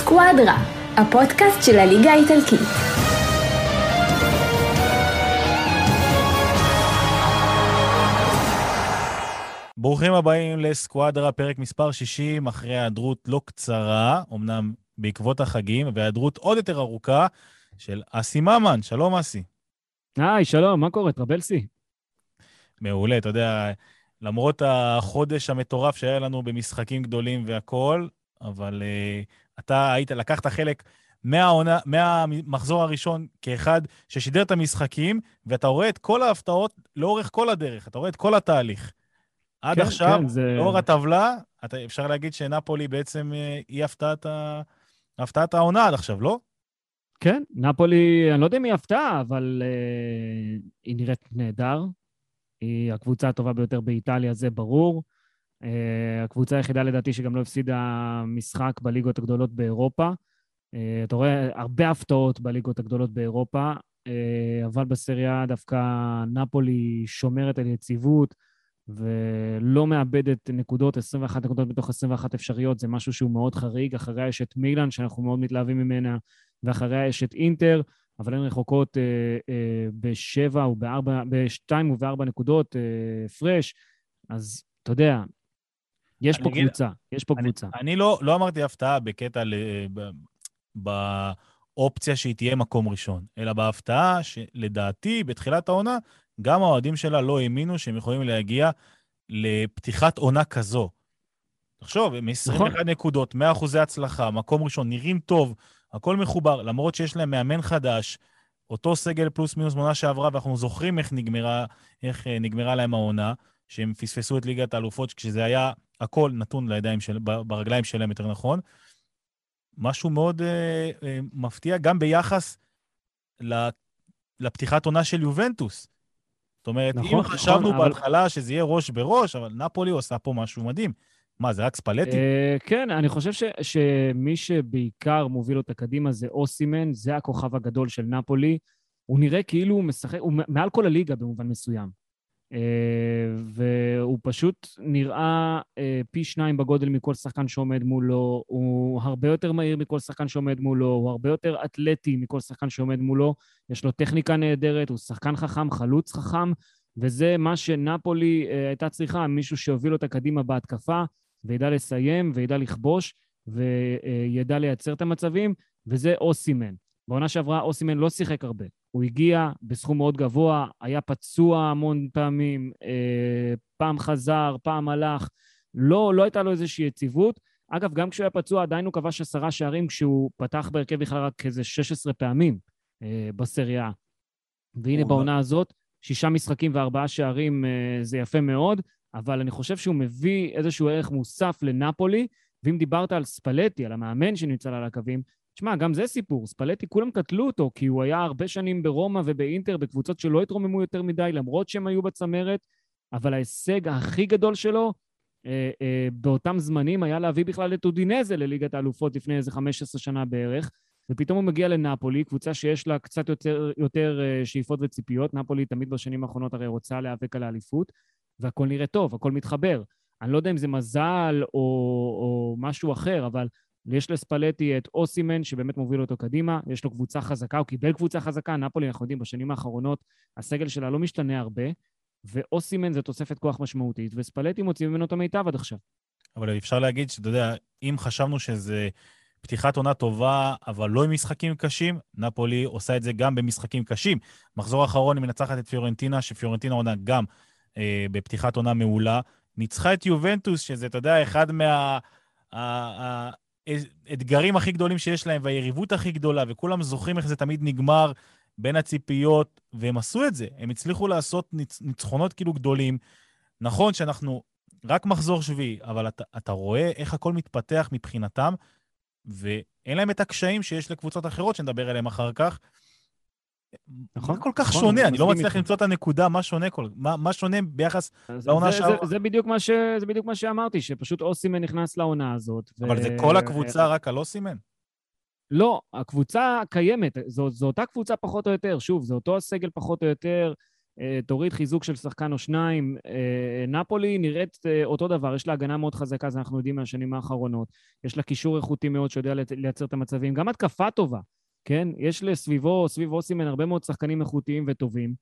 סקואדרה, הפודקאסט של הליגה האיטלקית. ברוכים הבאים לסקואדרה, פרק מספר 60, אחרי היעדרות לא קצרה, אמנם בעקבות החגים, והיעדרות עוד יותר ארוכה של אסי ממן. שלום, אסי. היי, שלום, מה קורה? טרבלסי? מעולה, אתה יודע, למרות החודש המטורף שהיה לנו במשחקים גדולים והכול, אבל uh, אתה היית, לקחת חלק מהעונה, מהמחזור הראשון כאחד ששידר את המשחקים, ואתה רואה את כל ההפתעות לאורך כל הדרך, אתה רואה את כל התהליך. עד כן, עכשיו, כן, זה... לאור הטבלה, אתה, אפשר להגיד שנפולי בעצם uh, היא הפתעת, ה... הפתעת העונה עד עכשיו, לא? כן, נפולי, אני לא יודע אם היא הפתעה, אבל uh, היא נראית נהדר. היא הקבוצה הטובה ביותר באיטליה, זה ברור. Uh, הקבוצה היחידה לדעתי שגם לא הפסידה משחק בליגות הגדולות באירופה. Uh, אתה רואה הרבה הפתעות בליגות הגדולות באירופה, uh, אבל בסריה דווקא נפולי שומרת על יציבות ולא מאבדת נקודות, 21 נקודות מתוך 21 אפשריות, זה משהו שהוא מאוד חריג. אחריה יש את מילאן, שאנחנו מאוד מתלהבים ממנה, ואחריה יש את אינטר, אבל הן רחוקות אה, אה, בשבע או בארבע, בשתיים ובארבע נקודות אה, פרש, אז אתה יודע, יש פה אגיד, קבוצה, יש פה אני, קבוצה. אני לא, לא אמרתי הפתעה בקטע, ל, ב, באופציה שהיא תהיה מקום ראשון, אלא בהפתעה שלדעתי, בתחילת העונה, גם האוהדים שלה לא האמינו שהם יכולים להגיע לפתיחת עונה כזו. תחשוב, מ-21 נכון. נקודות, 100 אחוזי הצלחה, מקום ראשון, נראים טוב, הכל מחובר, למרות שיש להם מאמן חדש, אותו סגל פלוס מינוס מעונה שעברה, ואנחנו זוכרים איך נגמרה, איך אה, נגמרה להם העונה, שהם פספסו את ליגת האלופות, כשזה היה הכל נתון לידיים של, ברגליים שלהם, יותר נכון. משהו מאוד אה, אה, מפתיע, גם ביחס לפתיחת עונה של יובנטוס. זאת אומרת, נכון, אם חשבנו נכון, בהתחלה אבל... שזה יהיה ראש בראש, אבל נפולי עושה פה משהו מדהים. מה, זה רק ספלטי? Uh, כן, אני חושב ש, שמי שבעיקר מוביל אותה קדימה זה אוסימן, זה הכוכב הגדול של נפולי. הוא נראה כאילו הוא משחק, הוא מעל כל הליגה במובן מסוים. Uh, והוא פשוט נראה uh, פי שניים בגודל מכל שחקן שעומד מולו, הוא הרבה יותר מהיר מכל שחקן שעומד מולו, הוא הרבה יותר אתלטי מכל שחקן שעומד מולו, יש לו טכניקה נהדרת, הוא שחקן חכם, חלוץ חכם, וזה מה שנפולי uh, הייתה צריכה, מישהו שהוביל אותה קדימה בהתקפה, וידע לסיים, וידע לכבוש, וידע לייצר את המצבים, וזה אוסימן. בעונה שעברה אוסימן לא שיחק הרבה. הוא הגיע בסכום מאוד גבוה, היה פצוע המון פעמים, אה, פעם חזר, פעם הלך. לא, לא הייתה לו איזושהי יציבות. אגב, גם כשהוא היה פצוע, עדיין הוא כבש עשרה שערים כשהוא פתח בהרכב בכלל רק איזה 16 פעמים אה, בסריה. והנה בעונה הזאת, שישה משחקים וארבעה שערים אה, זה יפה מאוד, אבל אני חושב שהוא מביא איזשהו ערך מוסף לנפולי, ואם דיברת על ספלטי, על המאמן שנמצא על הקווים, תשמע, גם זה סיפור. ספלטי, כולם קטלו אותו, כי הוא היה הרבה שנים ברומא ובאינטר, בקבוצות שלא התרוממו יותר מדי, למרות שהם היו בצמרת, אבל ההישג הכי גדול שלו אה, אה, באותם זמנים היה להביא בכלל את אודינזה לליגת האלופות לפני איזה 15 שנה בערך, ופתאום הוא מגיע לנפולי, קבוצה שיש לה קצת יותר, יותר אה, שאיפות וציפיות. נפולי תמיד בשנים האחרונות הרי רוצה להיאבק על האליפות, והכל נראה טוב, הכל מתחבר. אני לא יודע אם זה מזל או, או משהו אחר, אבל יש לספלטי את אוסימן, שבאמת מוביל אותו קדימה, יש לו קבוצה חזקה, הוא קיבל קבוצה חזקה, נפולי, אנחנו יודעים, בשנים האחרונות הסגל שלה לא משתנה הרבה, ואוסימן זה תוספת כוח משמעותית, וספלטי מוציא ממנו את המיטב עד עכשיו. אבל אפשר להגיד שאתה יודע, אם חשבנו שזה פתיחת עונה טובה, אבל לא עם משחקים קשים, נפולי עושה את זה גם במשחקים קשים. מחזור האחרון היא מנצחת את פיורנטינה, שפיורנטינה עונה גם אה, בפתיחת עונה מעולה. ניצחה את יובנטוס, שזה, אתה יודע, אחד מה... האתגרים הכי גדולים שיש להם והיריבות הכי גדולה, וכולם זוכרים איך זה תמיד נגמר בין הציפיות, והם עשו את זה. הם הצליחו לעשות ניצ... ניצחונות כאילו גדולים. נכון שאנחנו רק מחזור שביעי, אבל אתה, אתה רואה איך הכל מתפתח מבחינתם, ואין להם את הקשיים שיש לקבוצות אחרות שנדבר עליהם אחר כך. נכון. זה כל כך נכון, שונה, אני לא מצליח למצוא את הנקודה, מה שונה, כל, מה, מה שונה ביחס לעונה שעברה. זה, זה, ש, זה בדיוק מה שאמרתי, שפשוט אוסימן נכנס לעונה הזאת. אבל ו... זה כל הקבוצה רק על אוסימן? לא, הקבוצה קיימת, זו, זו אותה קבוצה פחות או יותר, שוב, זה אותו הסגל פחות או יותר. אה, תוריד חיזוק של שחקן או שניים. אה, נפולי נראית אה, אותו דבר, יש לה הגנה מאוד חזקה, זה אנחנו יודעים מהשנים האחרונות. יש לה קישור איכותי מאוד שיודע לייצר את המצבים. גם התקפה טובה, כן? יש לסביבו, סביב אוסימן, הרבה מאוד שחקנים איכותיים וטובים.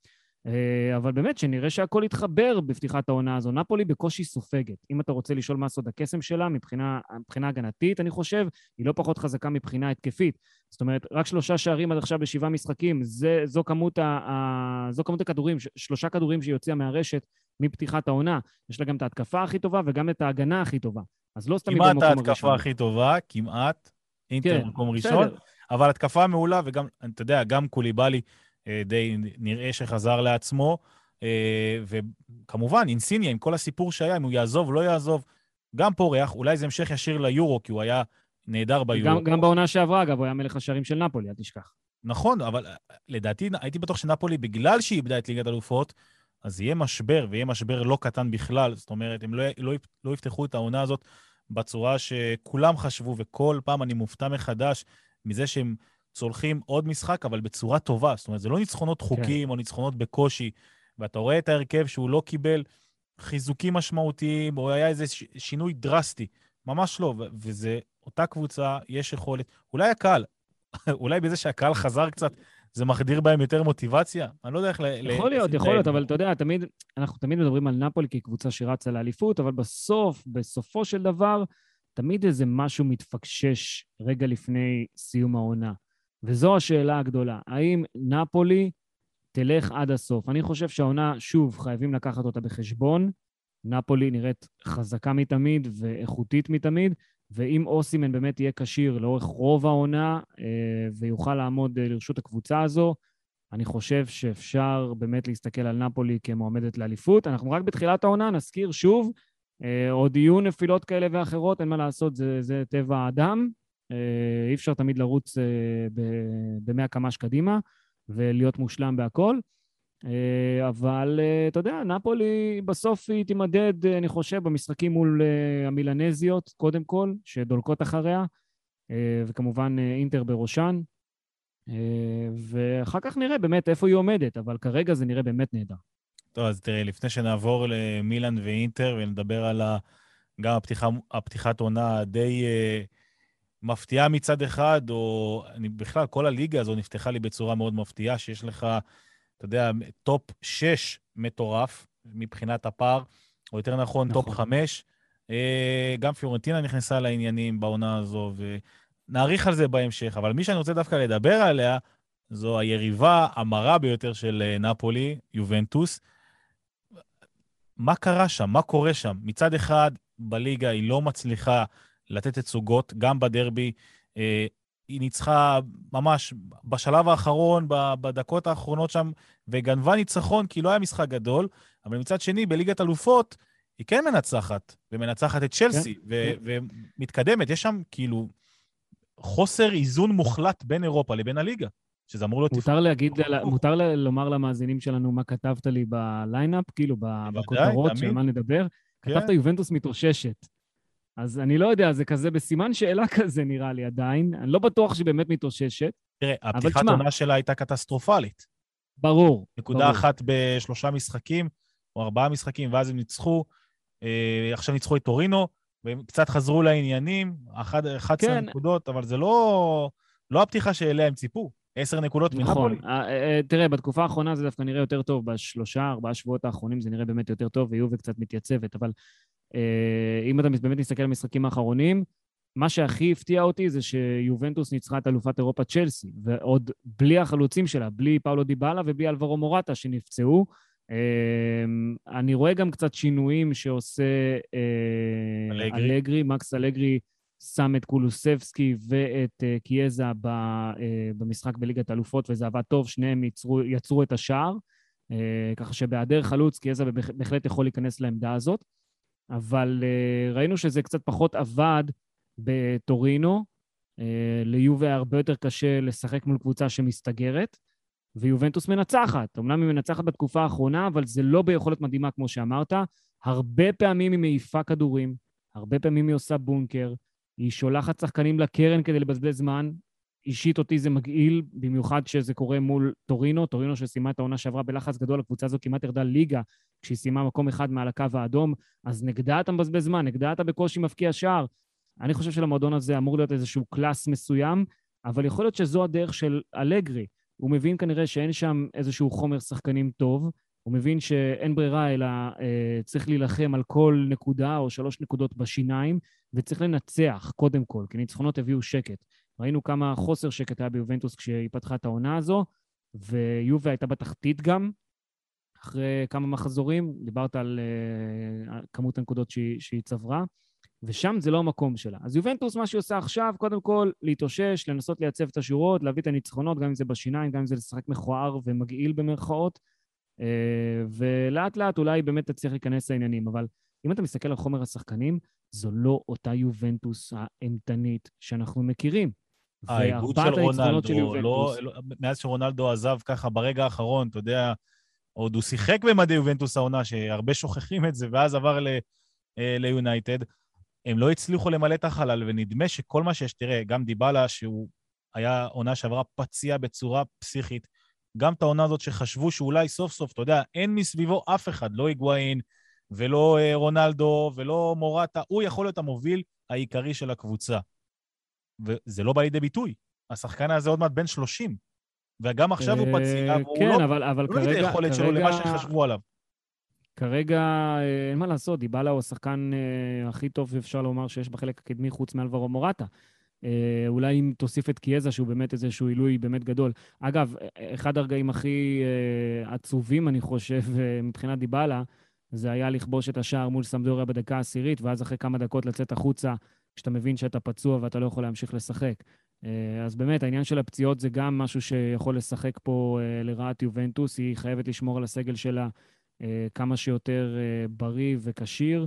אה, אבל באמת, שנראה שהכל יתחבר בפתיחת העונה הזו. נפולי בקושי סופגת. אם אתה רוצה לשאול מה סוד הקסם שלה, מבחינה, מבחינה הגנתית, אני חושב, היא לא פחות חזקה מבחינה התקפית. זאת אומרת, רק שלושה שערים עד עכשיו בשבעה משחקים, זה, זו, כמות ה, ה, זו כמות הכדורים, שלושה כדורים שהיא הוציאה מהרשת מפתיחת העונה. יש לה גם את ההתקפה הכי טובה וגם את ההגנה הכי טובה. אז לא סתם היא במקום הראשון. כמעט ההתקפה הכי טובה, כמעט. אינטר כן, במקום ראשון. אבל התקפה מעולה, וגם, אתה יודע, גם קוליבאלי אה, די נראה שחזר לעצמו. אה, וכמובן, אינסיניה, עם כל הסיפור שהיה, אם הוא יעזוב, לא יעזוב, גם פורח, אולי זה המשך ישיר ליורו, כי הוא היה נהדר ביורו. גם, גם בעונה שעברה, אגב, הוא היה מלך השערים של נפולי, אל תשכח. נכון, אבל אה, לדעתי, הייתי בטוח שנפולי, בגלל שהיא איבדה את ליגת אלופות, אז יהיה משבר, ויהיה משבר לא קטן בכלל. זאת אומרת, הם לא, לא, לא יפתחו את העונה הזאת בצורה שכולם חשבו, וכל פעם אני מופתע מחדש מזה שהם צולחים עוד משחק, אבל בצורה טובה. זאת אומרת, זה לא ניצחונות. חוקיים כן. או ניצחונות בקושי, ואתה רואה את ההרכב שהוא לא קיבל חיזוקים משמעותיים, או היה איזה שינוי דרסטי. ממש לא, וזה אותה קבוצה, יש יכולת. אולי הקהל, אולי בזה שהקהל חזר קצת, זה מחדיר בהם יותר מוטיבציה? אני לא יודע איך ל... יכול להיות, יכול להיות, אבל אתה יודע, תמיד, אנחנו תמיד מדברים על נפולי כקבוצה שרצה לאליפות, אבל בסוף, בסופו של דבר, תמיד איזה משהו מתפקשש רגע לפני סיום העונה. וזו השאלה הגדולה. האם נפולי תלך עד הסוף? אני חושב שהעונה, שוב, חייבים לקחת אותה בחשבון. נפולי נראית חזקה מתמיד ואיכותית מתמיד, ואם אוסימן באמת יהיה כשיר לאורך רוב העונה אה, ויוכל לעמוד אה, לרשות הקבוצה הזו, אני חושב שאפשר באמת להסתכל על נפולי כמועמדת לאליפות. אנחנו רק בתחילת העונה, נזכיר שוב, עוד יהיו נפילות כאלה ואחרות, אין מה לעשות, זה, זה טבע האדם. אי אפשר תמיד לרוץ במאה קמ"ש קדימה ולהיות מושלם בהכל. אה, אבל אה, אתה יודע, נפולי בסוף היא תימדד, אה, אני חושב, במשחקים מול המילנזיות, קודם כל, שדולקות אחריה, וכמובן אינטר בראשן. ואחר כך נראה באמת איפה היא עומדת, אבל כרגע זה נראה באמת נהדר. טוב, אז תראה, לפני שנעבור למילאן ואינטר ונדבר על ה... גם הפתיחה, הפתיחת עונה די אה, מפתיעה מצד אחד, או אני, בכלל, כל הליגה הזו נפתחה לי בצורה מאוד מפתיעה, שיש לך אתה יודע, טופ 6 מטורף מבחינת הפער, או יותר נכון, נכון. טופ 5. אה, גם פיורנטינה נכנסה לעניינים בעונה הזו, ונאריך על זה בהמשך. אבל מי שאני רוצה דווקא לדבר עליה, זו היריבה המרה ביותר של אה, נפולי, יובנטוס. מה קרה שם? מה קורה שם? מצד אחד, בליגה היא לא מצליחה לתת תצוגות, גם בדרבי. אה, היא ניצחה ממש בשלב האחרון, בדקות האחרונות שם, וגנבה ניצחון כי לא היה משחק גדול, אבל מצד שני, בליגת אלופות, היא כן מנצחת, ומנצחת את צ'לסי, כן, ו- כן. ומתקדמת. יש שם כאילו חוסר איזון מוחלט בין אירופה לבין הליגה, שזה אמור להיות... מותר להגיד, מותר לומר למאזינים שלנו מה כתבת לי בליינאפ, כאילו, בכותרות, של מה נדבר? כן. כתבת יובנטוס מתאוששת. אז אני לא יודע, זה כזה בסימן שאלה כזה נראה לי עדיין. אני לא בטוח שהיא באמת מתאוששת. תראה, הפתיחת עונה שלה הייתה קטסטרופלית. ברור. נקודה ברור. אחת בשלושה משחקים, או ארבעה משחקים, ואז הם ניצחו. אה, עכשיו ניצחו את טורינו, והם קצת חזרו לעניינים, 11 כן. נקודות, אבל זה לא, לא הפתיחה שאליה הם ציפו. עשר נקודות נכון. מנפולי. אה, אה, תראה, בתקופה האחרונה זה דווקא נראה יותר טוב. בשלושה, ארבעה שבועות האחרונים זה נראה באמת יותר טוב, ויובה קצת מתייצבת, אבל אה, אם אתה באמת מסתכל על המשחקים האחרונים, מה שהכי הפתיע אותי זה שיובנטוס ניצחה את אלופת אירופה צ'לסי, ועוד בלי החלוצים שלה, בלי פאולו דיבאלה ובלי אלברו מורטה שנפצעו. אה, אני רואה גם קצת שינויים שעושה אה, אלגרי, אלגרי מקס אלגרי שם את קולוסבסקי ואת קיאזה במשחק בליגת האלופות, וזה עבד טוב, שניהם יצרו, יצרו את השער, ככה שבהיעדר חלוץ, קיאזה בהחלט יכול להיכנס לעמדה הזאת. אבל ראינו שזה קצת פחות עבד בטורינו. ליובה היה הרבה יותר קשה לשחק מול קבוצה שמסתגרת, ויובנטוס מנצחת. אמנם היא מנצחת בתקופה האחרונה, אבל זה לא ביכולת מדהימה, כמו שאמרת. הרבה פעמים היא מעיפה כדורים, הרבה פעמים היא עושה בונקר, היא שולחת שחקנים לקרן כדי לבזבז זמן, אישית אותי זה מגעיל, במיוחד כשזה קורה מול טורינו, טורינו שסיימה את העונה שעברה בלחץ גדול, הקבוצה הזאת כמעט ירדה ליגה כשהיא סיימה מקום אחד מעל הקו האדום, אז נגדה אתה מבזבז זמן, נגדה אתה בקושי מבקיע שער. אני חושב שלמועדון הזה אמור להיות איזשהו קלאס מסוים, אבל יכול להיות שזו הדרך של אלגרי. הוא מבין כנראה שאין שם איזשהו חומר שחקנים טוב, הוא מבין שאין ברירה אלא אה, צריך להילחם על כל נקודה או שלוש נקודות בשיניים, וצריך לנצח קודם כל, כי ניצחונות הביאו שקט. ראינו כמה חוסר שקט היה ביובנטוס כשהיא פתחה את העונה הזו, ויובה הייתה בתחתית גם, אחרי כמה מחזורים, דיברת על uh, כמות הנקודות שהיא, שהיא צברה, ושם זה לא המקום שלה. אז יובנטוס, מה שהיא עושה עכשיו, קודם כל, להתאושש, לנסות לייצב את השורות, להביא את הניצחונות, גם אם זה בשיניים, גם אם זה לשחק מכוער ומגעיל במרכאות, ולאט לאט אולי באמת תצליח להיכנס לעניינים, אבל אם אתה מסתכל על חומר השחקנים, זו לא אותה יובנטוס האימתנית שאנחנו מכירים. העיבוד של רונלדו, לא, לא, מאז שרונלדו עזב ככה ברגע האחרון, אתה יודע, עוד הוא שיחק במדי יובנטוס העונה, שהרבה שוכחים את זה, ואז עבר אה, ליונייטד. הם לא הצליחו למלא את החלל, ונדמה שכל מה שיש, תראה, גם דיבלה, שהוא היה עונה שעברה פציע בצורה פסיכית, גם את העונה הזאת שחשבו שאולי סוף סוף, אתה יודע, אין מסביבו אף אחד, לא היגואין ולא אה, רונלדו ולא מורטה, הוא יכול להיות המוביל העיקרי של הקבוצה. וזה לא בא לידי ביטוי. השחקן הזה עוד מעט בן 30, וגם עכשיו הוא פציע, והוא כן, לא... אבל, אבל לא כרגע... את היכולת שלו למה שחשבו עליו. כרגע אה, אין מה לעשות, דיבלה הוא השחקן אה, הכי טוב, אפשר לומר, שיש בחלק הקדמי חוץ מאלברו מורטה. אה, אולי אם תוסיף את קיאזה, שהוא באמת איזשהו עילוי באמת גדול. אגב, אחד הרגעים הכי עצובים, אני חושב, מבחינת דיבלה, זה היה לכבוש את השער מול סמדוריה בדקה העשירית, ואז אחרי כמה דקות לצאת החוצה כשאתה מבין שאתה פצוע ואתה לא יכול להמשיך לשחק. אה, אז באמת, העניין של הפציעות זה גם משהו שיכול לשחק פה אה, לרעת יובנטוס. היא חייבת לשמור על הסגל שלה אה, כמה שיותר בריא וכשיר,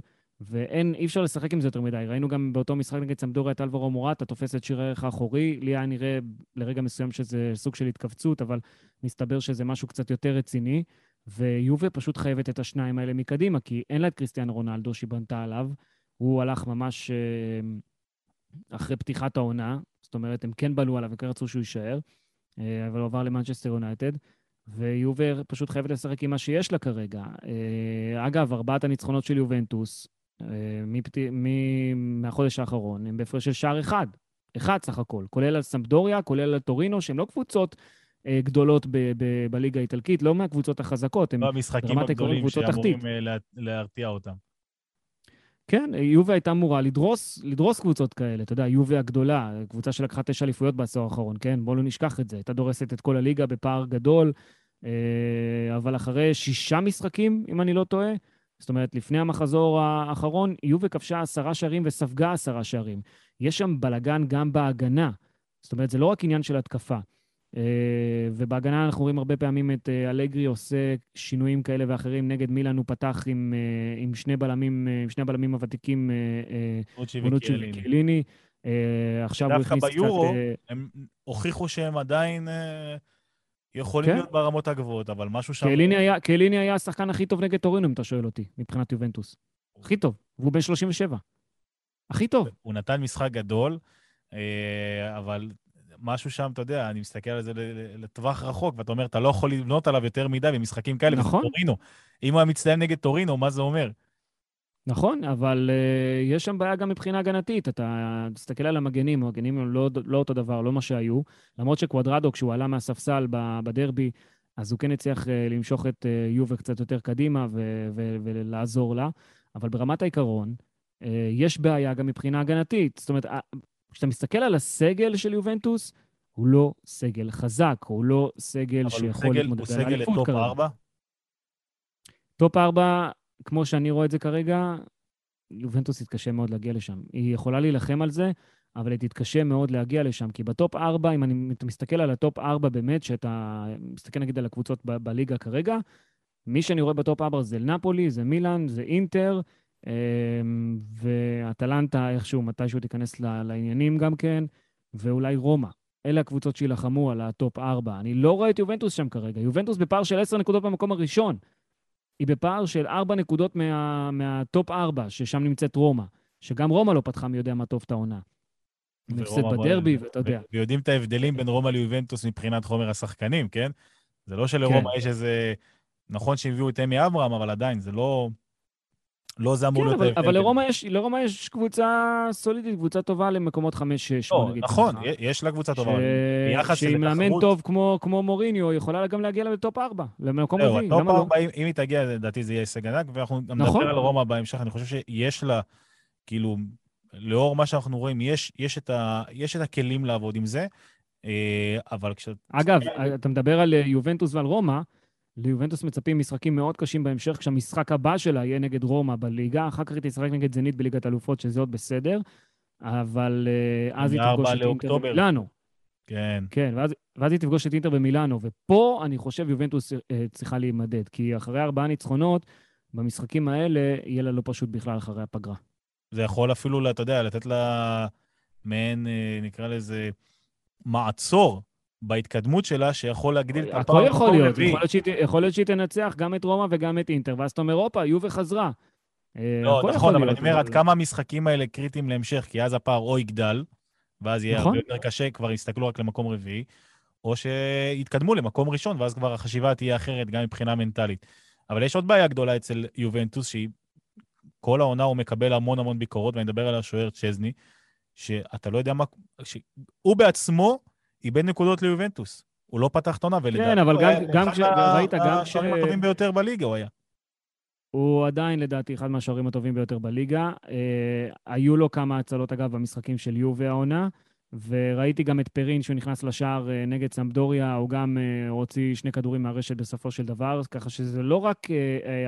ואין, אי אפשר לשחק עם זה יותר מדי. ראינו גם באותו משחק נגד סמדוריה את אלברו מורטה, תופס את שיר הערך האחורי. לי היה נראה לרגע מסוים שזה סוג של התכווצות, אבל מסתבר שזה משהו קצת יותר רציני. ויובה פשוט חייבת את השניים האלה מקדימה, כי אין לה את קריסטיאן רונלדו שהיא בנתה עליו. הוא הלך ממש אה, אחרי פתיחת העונה, זאת אומרת, הם כן בנו עליו, הם כן רצו שהוא יישאר, אה, אבל הוא עבר למנצ'סטר יונייטד, ויובר פשוט חייבת לשחק עם מה שיש לה כרגע. אה, אגב, ארבעת הניצחונות של יובנטוס מפת... מהחודש האחרון הם בהפרש של שער אחד, אחד סך הכל, כולל על סמפדוריה, כולל על טורינו, שהן לא קבוצות גדולות ב- ב- בליגה האיטלקית, לא מהקבוצות החזקות, הם ברמת העקרון קבוצות תחתית. שאמורים להרתיע אותם. כן, יובה הייתה אמורה לדרוס, לדרוס קבוצות כאלה. אתה יודע, יובה הגדולה, קבוצה שלקחה תשע אליפויות בעשור האחרון, כן? בואו לא נשכח את זה. הייתה דורסת את כל הליגה בפער גדול, אה, אבל אחרי שישה משחקים, אם אני לא טועה, זאת אומרת, לפני המחזור האחרון, יובה כבשה עשרה שערים וספגה עשרה שערים. יש שם בלגן גם בהגנה. זאת אומרת, זה לא רק עניין של התקפה. אה, ובהגנה אנחנו רואים הרבה פעמים את אה, אלגרי עושה שינויים כאלה ואחרים. נגד מילאן הוא פתח עם, אה, עם שני בלמים, עם שני הבלמים הוותיקים, מונוצ'י וקיליני. עכשיו הוא הכניס קצת... דווקא ביורו הם הוכיחו שהם עדיין יכולים כן? להיות ברמות הגבוהות, אבל משהו שם... קיליני היה השחקן הכי טוב נגד טורינו, אם אתה שואל אותי, מבחינת יובנטוס. הכי טוב, והוא בן 37. הכי טוב. הוא נתן משחק גדול, אבל משהו שם, אתה יודע, אני מסתכל על זה לטווח רחוק, ואתה אומר, אתה לא יכול לבנות עליו יותר מדי במשחקים כאלה, נכון. טורינו. אם הוא היה מצטיין נגד טורינו, מה זה אומר? נכון, אבל uh, יש שם בעיה גם מבחינה הגנתית. אתה תסתכל על המגנים, המגנים הם לא, לא אותו דבר, לא מה שהיו. למרות שקוודרדו, כשהוא עלה מהספסל בדרבי, אז הוא כן הצליח uh, למשוך את uh, יובה קצת יותר קדימה ו- ו- ולעזור לה. אבל ברמת העיקרון, אה, יש בעיה גם מבחינה הגנתית. זאת אומרת, כשאתה מסתכל על הסגל של יובנטוס, הוא לא סגל חזק, הוא לא סגל שיכול להתמודד על אליפות כרגע. אבל הוא סגל לטופ 4? טופ 4, כמו שאני רואה את זה כרגע, יובנטוס תתקשה מאוד להגיע לשם. היא יכולה להילחם על זה, אבל היא תתקשה מאוד להגיע לשם, כי בטופ 4, אם אני מסתכל על הטופ 4 באמת, שאתה מסתכל נגיד על הקבוצות ב- בליגה כרגע, מי שאני רואה בטופ 4 זה נפולי, זה מילאן, זה אינטר, אמ, ואטלנטה איכשהו, מתישהו תיכנס לעניינים גם כן, ואולי רומא. אלה הקבוצות שיילחמו על הטופ 4. אני לא רואה את יובנטוס שם כרגע. יובנטוס בפער של 10 נקודות במקום הראשון. היא בפער של 4 נקודות מה, מהטופ 4, ששם נמצאת רומא. שגם רומא לא פתחה מי יודע מה טוב את העונה. הפסד בדרבי, ואתה יודע. ויודעים את ההבדלים בין רומא ליובנטוס מבחינת חומר השחקנים, כן? זה לא שלרומא כן. יש איזה... נכון שהביאו את טאמי אברהם, אבל עדיין, זה לא... לא זה אמור כן, להיות ההבדל. אבל לרומא יש, לרומא יש קבוצה סולידית, קבוצה טובה למקומות חמש-שש, לא, נגיד. נכון, ככה. יש לה קבוצה טובה, ש... ביחס שהיא מאמן טוב כמו, כמו מוריניו, יכולה גם להגיע לטופ ארבע, למקום רביעי? טופ ארבע, אם היא תגיע, לדעתי זה יהיה הישג ענק, ואנחנו נכון. נדבר על רומא בהמשך, אני חושב שיש לה, כאילו, לאור מה שאנחנו רואים, יש, יש, את, ה, יש את הכלים לעבוד עם זה, אה, אבל כש... אגב, אתה מדבר על יובנטוס ועל רומא, ליובנטוס מצפים משחקים מאוד קשים בהמשך, כשהמשחק הבא שלה יהיה נגד רומא בליגה, אחר כך היא תשחק נגד זנית בליגת אלופות, שזה עוד בסדר, אבל uh, אז היא תפגוש את אינטר במילאנו. כן. כן, ואז, ואז היא תפגוש את אינטר במילאנו, ופה אני חושב יובנטוס uh, צריכה להימדד, כי אחרי ארבעה ניצחונות, במשחקים האלה יהיה לה לא פשוט בכלל אחרי הפגרה. זה יכול אפילו, אתה יודע, לתת לה מעין, אה, נקרא לזה, מעצור בהתקדמות שלה, שיכול להגדיל את הפער. הכל יכול להיות, יכול להיות, שהיא, יכול להיות שהיא תנצח גם את רומא וגם את אינטר, ואז אתה אומר, הופה, יובה חזרה. אה, לא, נכון, אבל אני אומר, עד כמה המשחקים האלה קריטיים להמשך, כי אז הפער או יגדל, ואז יהיה נכון. הרבה יותר קשה, כבר יסתכלו רק למקום רביעי, או שיתקדמו למקום ראשון, ואז כבר החשיבה תהיה אחרת גם מבחינה מנטלית. אבל יש עוד בעיה גדולה אצל יובנטוס, שהיא כל העונה הוא מקבל המון המון ביקורות, ואני מדבר על השוער צ'זני, שאתה לא יודע מה... הוא בעצמו איבד נקודות ליובנטוס. הוא לא פתח את העונה, ולדעתי... כן, אבל גם, גם כש... ראית, גם כש... השוערים הטובים ביותר בליגה הוא היה. הוא עדיין, לדעתי, אחד מהשוערים הטובים ביותר בליגה. אה, היו לו כמה הצלות, אגב, במשחקים של יובי העונה, וראיתי גם את פרין, שהוא נכנס לשער אה, נגד סמדוריה, הוא גם אה, הוציא שני כדורים מהרשת בסופו של דבר, ככה שזה לא רק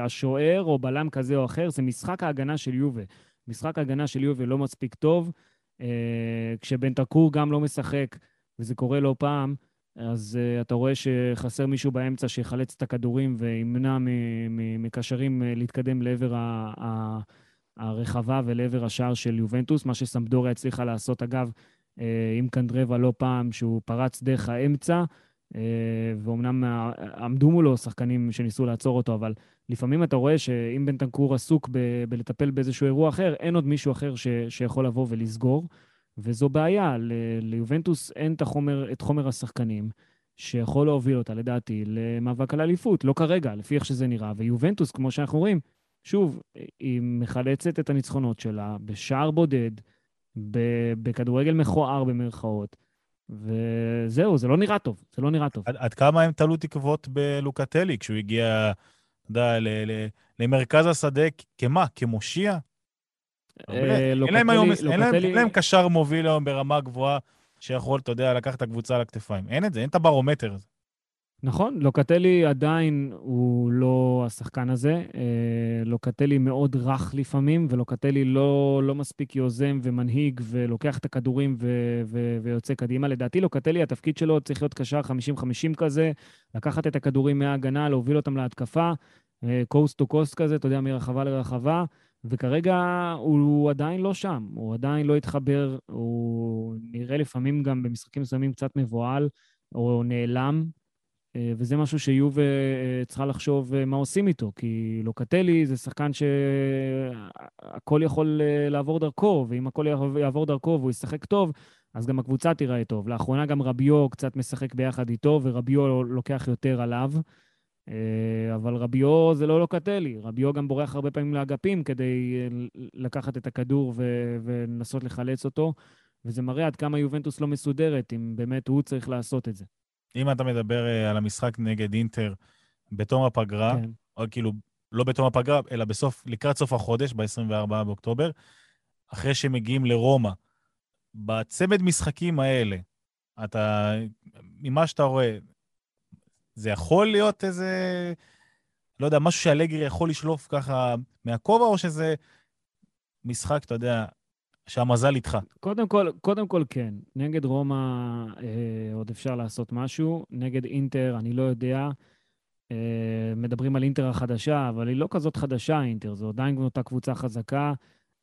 השוער או בלם כזה או אחר, זה משחק ההגנה של יובי. משחק ההגנה של יובי לא מספיק טוב, אה, כשבנטקור גם לא משחק. וזה קורה לא פעם, אז uh, אתה רואה שחסר מישהו באמצע שיחלץ את הכדורים וימנע מקשרים uh, להתקדם לעבר ה- ה- הרחבה ולעבר השער של יובנטוס, מה שסמדוריה הצליחה לעשות, אגב, uh, עם קנדרבה לא פעם, שהוא פרץ דרך האמצע, ואומנם עמדו מולו שחקנים שניסו לעצור אותו, אבל לפעמים אתה רואה שאם בנטנקור עסוק ב- בלטפל באיזשהו אירוע אחר, אין עוד מישהו אחר ש- שיכול לבוא ולסגור. וזו בעיה. ל- ליובנטוס אין את, החומר, את חומר השחקנים שיכול להוביל אותה, לדעתי, למאבק על אליפות. לא כרגע, לפי איך שזה נראה. ויובנטוס, כמו שאנחנו רואים, שוב, היא מחלצת את הניצחונות שלה בשער בודד, בכדורגל מכוער במרכאות. וזהו, זה לא נראה טוב, זה לא נראה טוב. עד, עד כמה הם תלו תקוות בלוקטלי כשהוא הגיע, אתה יודע, למרכז השדה, כמה? כמושיע? אין להם קשר מוביל היום ברמה גבוהה שיכול, אתה יודע, לקחת את הקבוצה על הכתפיים. אין את זה, אין את הברומטר הזה. נכון, לוקטלי עדיין הוא לא השחקן הזה. אה, לוקטלי מאוד רך לפעמים, ולוקטלי לא, לא מספיק יוזם ומנהיג ולוקח את הכדורים ו- ו- ויוצא קדימה. לדעתי לוקטלי, התפקיד שלו צריך להיות קשר 50-50 כזה, לקחת את הכדורים מההגנה, להוביל אותם להתקפה, קוסט טו קוסט כזה, אתה יודע, מרחבה לרחבה. וכרגע הוא עדיין לא שם, הוא עדיין לא התחבר, הוא נראה לפעמים גם במשחקים מסוימים קצת מבוהל או נעלם, אה, וזה משהו שיובה אה, צריכה לחשוב אה, מה עושים איתו, כי לוקטלי זה שחקן שהכל יכול לעבור דרכו, ואם הכל יעבור דרכו והוא ישחק טוב, אז גם הקבוצה תיראה טוב. לאחרונה גם רביו קצת משחק ביחד איתו, ורביו לוקח יותר עליו. אה, אבל רביו זה לא לוקטלי, רביו גם בורח הרבה פעמים לאגפים כדי אה, לקחת את הכדור ו- ולנסות לחלץ אותו, וזה מראה עד כמה יובנטוס לא מסודרת, אם באמת הוא צריך לעשות את זה. אם אתה מדבר אה, על המשחק נגד אינטר בתום הפגרה, כן. או כאילו לא בתום הפגרה, אלא בסוף, לקראת סוף החודש, ב-24 באוקטובר, אחרי שמגיעים לרומא, בצמד משחקים האלה, אתה, ממה שאתה רואה, זה יכול להיות איזה, לא יודע, משהו שאלגרי יכול לשלוף ככה מהכובע, או שזה משחק, אתה יודע, שהמזל איתך? קודם כל, קודם כל כן. נגד רומא אה, עוד אפשר לעשות משהו. נגד אינטר, אני לא יודע. אה, מדברים על אינטר החדשה, אבל היא לא כזאת חדשה, אינטר. זו עדיין אותה קבוצה חזקה,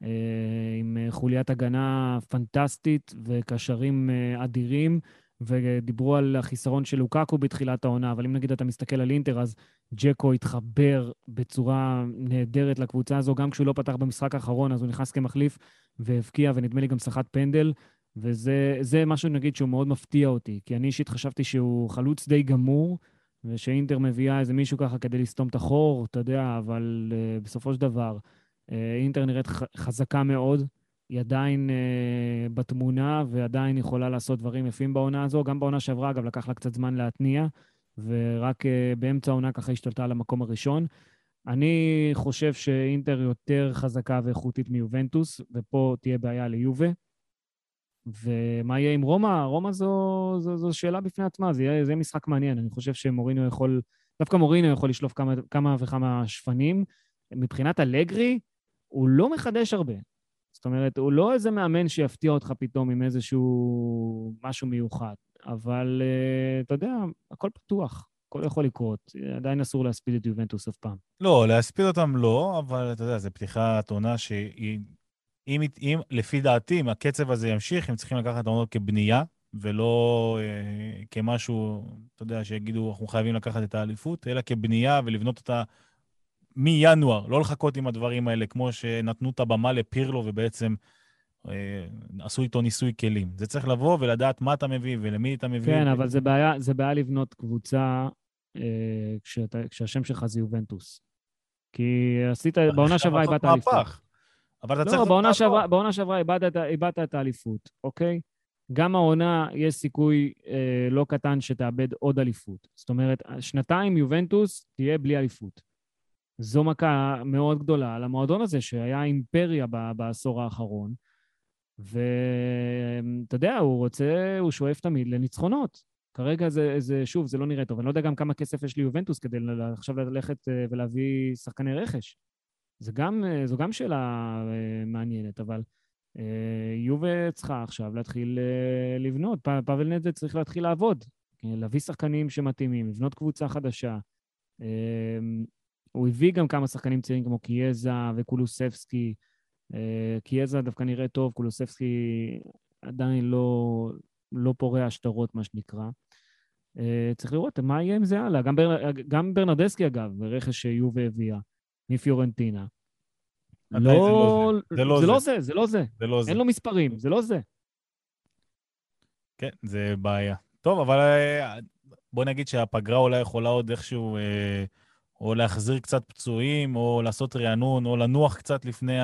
אה, עם חוליית הגנה פנטסטית וקשרים אה, אדירים. ודיברו על החיסרון של לוקקו בתחילת העונה, אבל אם נגיד אתה מסתכל על אינטר, אז ג'קו התחבר בצורה נהדרת לקבוצה הזו, גם כשהוא לא פתח במשחק האחרון, אז הוא נכנס כמחליף והבקיע, ונדמה לי גם סחט פנדל. וזה משהו, נגיד, שהוא מאוד מפתיע אותי, כי אני אישית חשבתי שהוא חלוץ די גמור, ושאינטר מביאה איזה מישהו ככה כדי לסתום את החור, אתה יודע, אבל uh, בסופו של דבר, uh, אינטר נראית חזקה מאוד, היא עדיין uh, בתמונה ועדיין יכולה לעשות דברים יפים בעונה הזו. גם בעונה שעברה, אגב, לקח לה קצת זמן להתניע, ורק uh, באמצע העונה ככה השתלטה על המקום הראשון. אני חושב שאינטר יותר חזקה ואיכותית מיובנטוס, ופה תהיה בעיה ליובה. ומה יהיה עם רומא? רומא זו, זו, זו שאלה בפני עצמה, זה יהיה, זה יהיה משחק מעניין. אני חושב שמורינו יכול, דווקא מורינו יכול לשלוף כמה, כמה וכמה שפנים. מבחינת אלגרי, הוא לא מחדש הרבה. זאת אומרת, הוא לא איזה מאמן שיפתיע אותך פתאום עם איזשהו משהו מיוחד. אבל uh, אתה יודע, הכל פתוח, הכל יכול לקרות. עדיין אסור להספיד את יובנטוס אף פעם. לא, להספיד אותם לא, אבל אתה יודע, זו פתיחת עונה שהיא... אם, אם, לפי דעתי, אם הקצב הזה ימשיך, הם צריכים לקחת את העונות כבנייה, ולא אה, כמשהו, אתה יודע, שיגידו, אנחנו חייבים לקחת את האליפות, אלא כבנייה ולבנות אותה מינואר, לא לחכות עם הדברים האלה, כמו שנתנו את הבמה לפירלו ובעצם אה, עשו איתו ניסוי כלים. זה צריך לבוא ולדעת מה אתה מביא ולמי אתה מביא. כן, אבל זה בעיה, זה בעיה לבנות קבוצה אה, כשאתה, כשהשם שלך זה יובנטוס. כי עשית, בעונה שעברה איבדת אליפות. אבל אתה לא, צריך... בעונה שעברה, בעונה שעברה איבדת, איבדת את האליפות, אוקיי? גם העונה, יש סיכוי אה, לא קטן שתאבד עוד אליפות. זאת אומרת, שנתיים יובנטוס תהיה בלי אליפות. זו מכה מאוד גדולה למועדון הזה, שהיה אימפריה ב- בעשור האחרון, ואתה יודע, הוא רוצה, הוא שואף תמיד לניצחונות. כרגע זה, זה, שוב, זה לא נראה טוב. אני לא יודע גם כמה כסף יש ליובנטוס כדי עכשיו ללכת אה, ולהביא שחקני רכש. זה גם, זו גם שאלה אה, מעניינת, אבל אה, יובה צריכה עכשיו להתחיל אה, לבנות. פאבל נדזה צריך להתחיל לעבוד, להביא שחקנים שמתאימים, לבנות קבוצה חדשה. הוא הביא גם כמה שחקנים צעירים כמו קיאזה וקולוסבסקי. קיאזה דווקא נראה טוב, קולוסבסקי עדיין לא, לא פורע שטרות, מה שנקרא. צריך לראות מה יהיה עם זה הלאה. גם, בר, גם ברנרדסקי, אגב, רכש שיובה הביאה. מפיורנטינה. לא, זה לא זה. לא זה, זה לא זה. זה לא זה. אין לו מספרים, זה לא זה. כן, זה בעיה. טוב, אבל אה, בוא נגיד שהפגרה אולי יכולה עוד איכשהו, אה, או להחזיר קצת פצועים, או לעשות רענון, או לנוח קצת לפני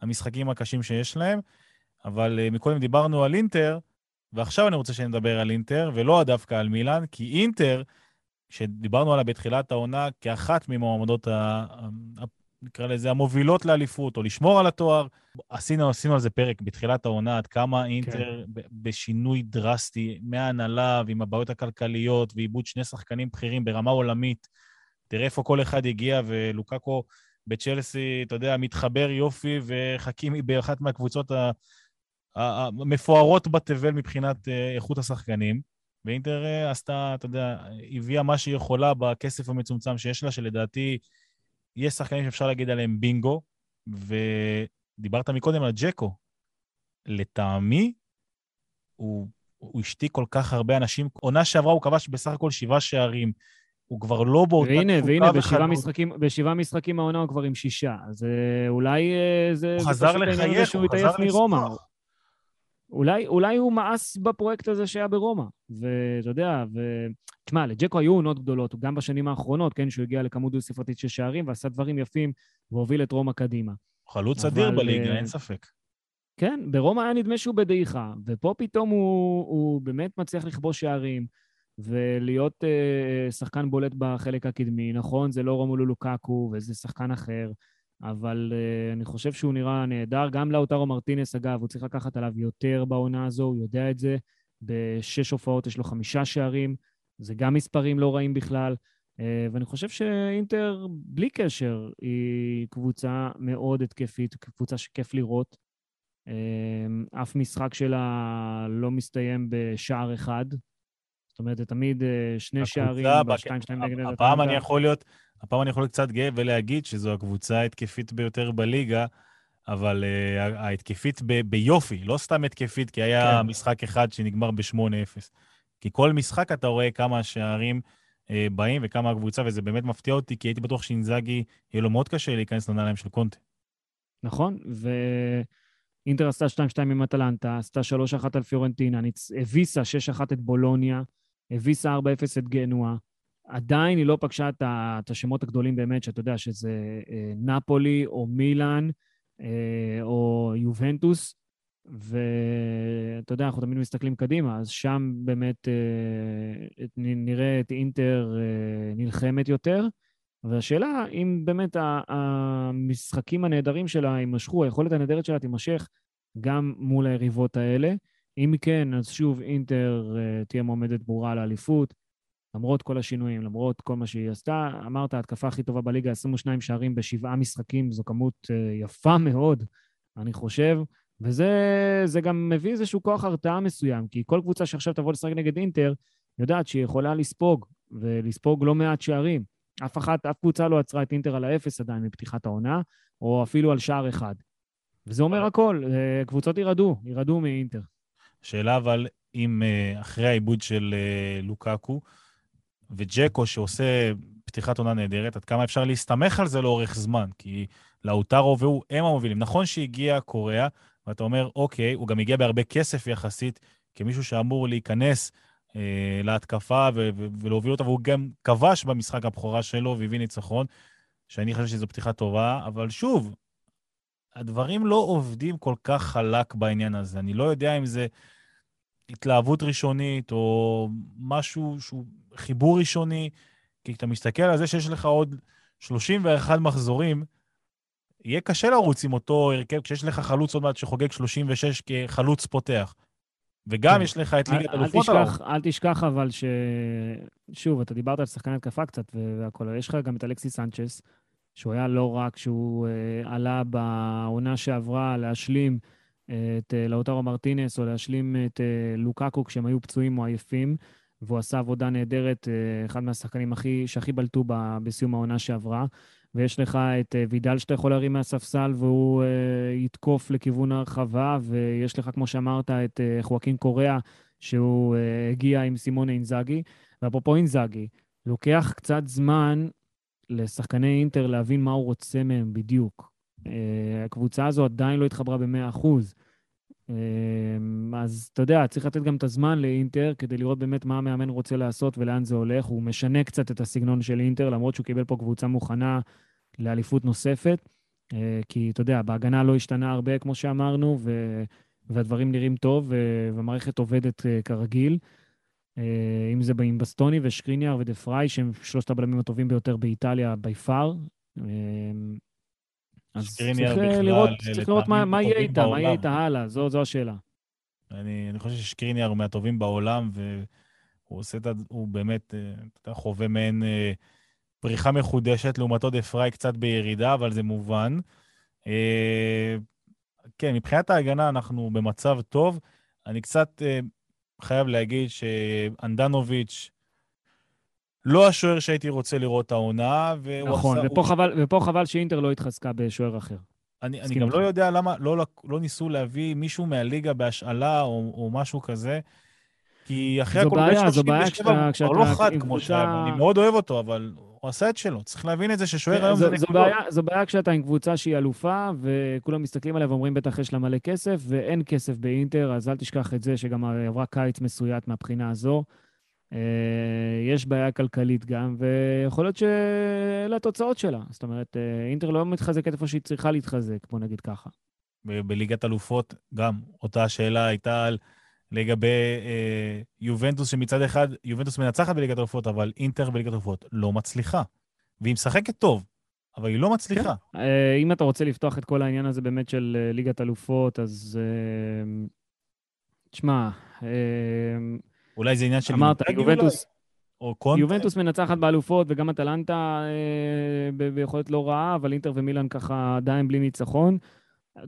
המשחקים הקשים שיש להם. אבל אה, מקודם דיברנו על אינטר, ועכשיו אני רוצה שנדבר על אינטר, ולא דווקא על מילאן, כי אינטר, שדיברנו עליה בתחילת העונה כאחת ממועמדות, ה, נקרא לזה, המובילות לאליפות, או לשמור על התואר. עשינו, עשינו על זה פרק בתחילת העונה, עד כמה אינטר כן. בשינוי דרסטי מההנהלה ועם הבעיות הכלכליות ועיבוד שני שחקנים בכירים ברמה עולמית. תראה איפה כל אחד הגיע, ולוקקו בצ'לסי, אתה יודע, מתחבר יופי, וחכימי באחת מהקבוצות המפוארות בתבל מבחינת אה, איכות השחקנים. ואינטר אה, עשתה, אתה יודע, הביאה מה שהיא יכולה בכסף המצומצם שיש לה, שלדעתי יש שחקנים שאפשר להגיד עליהם בינגו, ודיברת מקודם על ג'קו. לטעמי, הוא, הוא השתיק כל כך הרבה אנשים. עונה שעברה הוא כבש בסך הכל שבעה שערים. הוא כבר לא באותה והנה, והנה, בשבעה משחקים, בשבעה משחקים העונה הוא כבר עם שישה. אז אה, אולי אה, זה... הוא חזר לחייך, הוא חזר לצמוח. אולי, אולי הוא מאס בפרויקט הזה שהיה ברומא. ואתה יודע, ו... תשמע, לג'קו היו עונות גדולות, גם בשנים האחרונות, כן, שהוא הגיע לכמות דו-ספרתית של שערים ועשה דברים יפים והוביל את רומא קדימה. חלוץ אדיר בליגה, אין ספק. כן, ברומא היה נדמה שהוא בדעיכה, ופה פתאום הוא, הוא באמת מצליח לכבוש שערים ולהיות אה, שחקן בולט בחלק הקדמי. נכון, זה לא רומולו לוקקו וזה שחקן אחר, אבל uh, אני חושב שהוא נראה נהדר. גם לאוטרו מרטינס, אגב, הוא צריך לקחת עליו יותר בעונה הזו, הוא יודע את זה. בשש הופעות יש לו חמישה שערים, זה גם מספרים לא רעים בכלל. Uh, ואני חושב שאינטר, בלי קשר, היא קבוצה מאוד התקפית, קבוצה שכיף לראות. Uh, אף משחק שלה לא מסתיים בשער אחד. זאת אומרת, זה תמיד uh, שני שערים, בשתיים, שתיים נגד... הפעם אני יכול להיות... הפעם אני יכול להיות קצת גאה ולהגיד שזו הקבוצה ההתקפית ביותר בליגה, אבל uh, ההתקפית ב- ביופי, לא סתם התקפית, כי היה כן. משחק אחד שנגמר ב-8-0. כי כל משחק אתה רואה כמה השערים uh, באים וכמה הקבוצה, וזה באמת מפתיע אותי, כי הייתי בטוח שאינזאגי, יהיה לו מאוד קשה להיכנס לנעליים של קונטה. נכון, אינטר עשתה 2-2 עם אטלנטה, עשתה 3-1 על פיורנטינה, הביסה 6-1 את בולוניה, הביסה 4-0 את גנואה. עדיין היא לא פגשה את השמות הגדולים באמת, שאתה יודע שזה אה, נפולי או מילאן אה, או יובנטוס, ואתה יודע, אנחנו תמיד מסתכלים קדימה, אז שם באמת אה, נראה את אינטר נלחמת יותר. והשאלה, אם באמת המשחקים הנהדרים שלה יימשכו, היכולת הנהדרת שלה תימשך גם מול היריבות האלה. אם כן, אז שוב אינטר תהיה מועמדת ברורה לאליפות. למרות כל השינויים, למרות כל מה שהיא עשתה. אמרת, ההתקפה הכי טובה בליגה, 22 שערים בשבעה משחקים, זו כמות uh, יפה מאוד, אני חושב. וזה גם מביא איזשהו כוח הרתעה מסוים, כי כל קבוצה שעכשיו תבוא לשחק נגד אינטר, יודעת שהיא יכולה לספוג, ולספוג לא מעט שערים. אף אחת, אף קבוצה לא עצרה את אינטר על האפס עדיין מפתיחת העונה, או אפילו על שער אחד. וזה אומר הכל, אה, קבוצות ירדו, ירדו מאינטר. שאלה אבל, אם אה, אחרי העיבוד של לוקקו, וג'קו שעושה פתיחת עונה נהדרת, עד כמה אפשר להסתמך על זה לאורך זמן, כי לאוטרו והוא, הם המובילים. נכון שהגיע קוריאה, ואתה אומר, אוקיי, הוא גם הגיע בהרבה כסף יחסית, כמישהו שאמור להיכנס אה, להתקפה ו- ו- ולהוביל אותה, והוא גם כבש במשחק הבכורה שלו והביא ניצחון, שאני חושב שזו פתיחה טובה, אבל שוב, הדברים לא עובדים כל כך חלק בעניין הזה. אני לא יודע אם זה התלהבות ראשונית או משהו שהוא חיבור ראשוני, כי כשאתה מסתכל על זה שיש לך עוד 31 מחזורים, יהיה קשה לרוץ עם אותו הרכב, כשיש לך חלוץ עוד מעט שחוגג 36 כחלוץ פותח. וגם כן. יש לך את ליגת אלופות עליו. אל תשכח אבל ש... שוב, אתה דיברת על שחקני התקפה קצת והכול, יש לך גם את אלכסיס סנצ'ס, שהוא היה לא רק שהוא uh, עלה בעונה שעברה להשלים uh, את uh, לאוטרו מרטינס, או להשלים את לוקקו כשהם היו פצועים או עייפים, והוא עשה עבודה נהדרת, אה, אחד מהשחקנים הכי, שהכי בלטו בסיום העונה שעברה. ויש לך את אה, וידל שאתה יכול להרים מהספסל והוא uh, יתקוף לכיוון הרחבה, ויש לך, כמו שאמרת, את uh, חואקין קוריאה, שהוא הגיע עם סימון אינזאגי. ואפרופו אינזאגי, לוקח קצת זמן לשחקני אינטר להבין מה הוא רוצה מהם בדיוק. Uh, הקבוצה הזו עדיין לא התחברה ב-100%. אמ, אז אתה יודע, צריך לתת גם את הזמן לאינטר כדי לראות באמת מה המאמן רוצה לעשות ולאן זה הולך. הוא משנה קצת את הסגנון של אינטר, למרות שהוא קיבל פה קבוצה מוכנה לאליפות נוספת. אה, כי אתה יודע, בהגנה לא השתנה הרבה, כמו שאמרנו, ו... והדברים נראים טוב, והמערכת עובדת אה, כרגיל. אה, אם זה עם בסטוני ושקריניאר ודה פריי, שהם שלושת הבלמים הטובים ביותר באיטליה by far. אז צריך לראות, צריך לראות מה, מה יהיה איתה, מה יהיה איתה הלאה, זו, זו השאלה. אני, אני חושב ששקריניאר הוא מהטובים בעולם, והוא עושה את ה... הוא באמת, אה, אתה חווה מעין אה, פריחה מחודשת, לעומתו דה פריי קצת בירידה, אבל זה מובן. אה, כן, מבחינת ההגנה אנחנו במצב טוב. אני קצת חייב להגיד שאנדנוביץ', לא השוער שהייתי רוצה לראות העונה, והוא נכון, עשה... ופה, הוא... חבל, ופה חבל שאינטר לא התחזקה בשוער אחר. אני, אני גם לא יודע למה לא, לא, לא ניסו להביא מישהו מהליגה בהשאלה או, או משהו כזה, כי אחרי הכל, בעיה, זו בעיה כשאתה... הוא לא חד כמו שהיה, אני מאוד אוהב אותו, אבל הוא עשה את שלו. צריך להבין את זה ששוער היום זה נקודות. זו בעיה כשאתה עם קבוצה שהיא אלופה, וכולם מסתכלים עליה ואומרים, בטח יש לה מלא כסף, ואין כסף באינטר, אז אל תשכח את זה שגם עברה קיץ מסויט מהבחינה הזו. אה, יש בעיה כלכלית גם, ויכול להיות שאלה התוצאות שלה. זאת אומרת, אה, אינטר לא מתחזקת איפה שהיא צריכה להתחזק, בוא נגיד ככה. בליגת אלופות גם, אותה השאלה הייתה על לגבי אה, יובנטוס, שמצד אחד, יובנטוס מנצחת בליגת אלופות, אבל אינטר בליגת אלופות לא מצליחה. והיא משחקת טוב, אבל היא לא מצליחה. כן. אה, אם אתה רוצה לפתוח את כל העניין הזה באמת של אה, ליגת אלופות, אז... אה, תשמע, אה, אולי זה עניין של... אמרת, יובנטוס... או קונטה. יובנטוס מנצחת באלופות, וגם אטלנטה אה, ביכולת לא רעה, אבל אינטר ומילאן ככה עדיין בלי ניצחון.